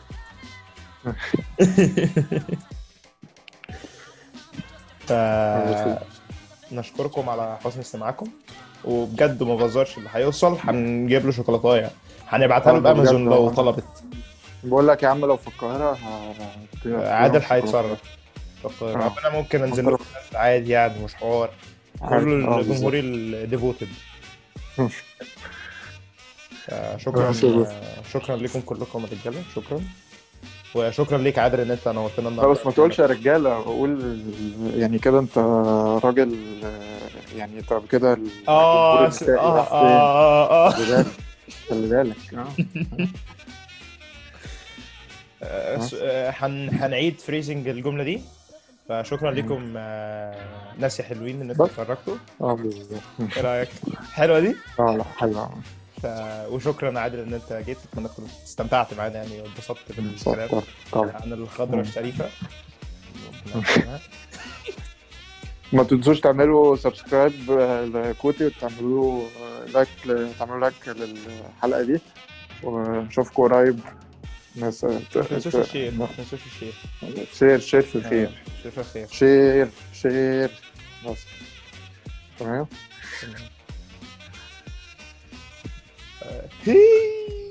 Speaker 1: ف نشكركم على حسن استماعكم. وبجد ما بهزرش اللي هيوصل هنجيب له شوكولاتاية هنبعتها له
Speaker 2: ده بأمازون
Speaker 1: لو. طلبت
Speaker 2: بقول لك يا عم لو في القاهرة ه-
Speaker 1: عادل هيتصرف. القاهرة. أنا ممكن انزل له عادي يعني مش حوار. كل
Speaker 2: آه،
Speaker 1: الجمهور الديفوتد شكرا. شكرا لكم كلكم رجالة شكرا وشكرا ليك عادل إن أنت نورتنا النهارده
Speaker 2: خلاص ما تقولش يا رجالة قول يعني كده أنت راجل يعني طب كده آه
Speaker 1: آه
Speaker 2: راح فين؟
Speaker 1: آه آه.
Speaker 2: خلي بالك.
Speaker 1: آه. آه، آه، هنعيد فريزنج الجملة دي. فشكرا لكم آه، ناس حلوين إن أنتم
Speaker 2: بس.
Speaker 1: اتفرجتوا.
Speaker 2: آه بالظبط.
Speaker 1: إيه رأيك؟ حلوة دي؟
Speaker 2: آه لا حلوة.
Speaker 1: ف... وشكرا عادل إن انت جيت اتمنى تكون استمتعت معانا يعني واتبسطت بالكلام. عن الخضرة. الشريفة.
Speaker 2: ما تنسوش تعملوا subscribe لكوتي وتعملوا like تعملوا like للحلقة دي. ونشوفكم قريب. ناس
Speaker 1: ما تنسوش ال share ما تنسوش ال
Speaker 2: share. share share في الخير.
Speaker 1: آه، share في الخير.
Speaker 2: share share. بس. تمام.
Speaker 1: هي!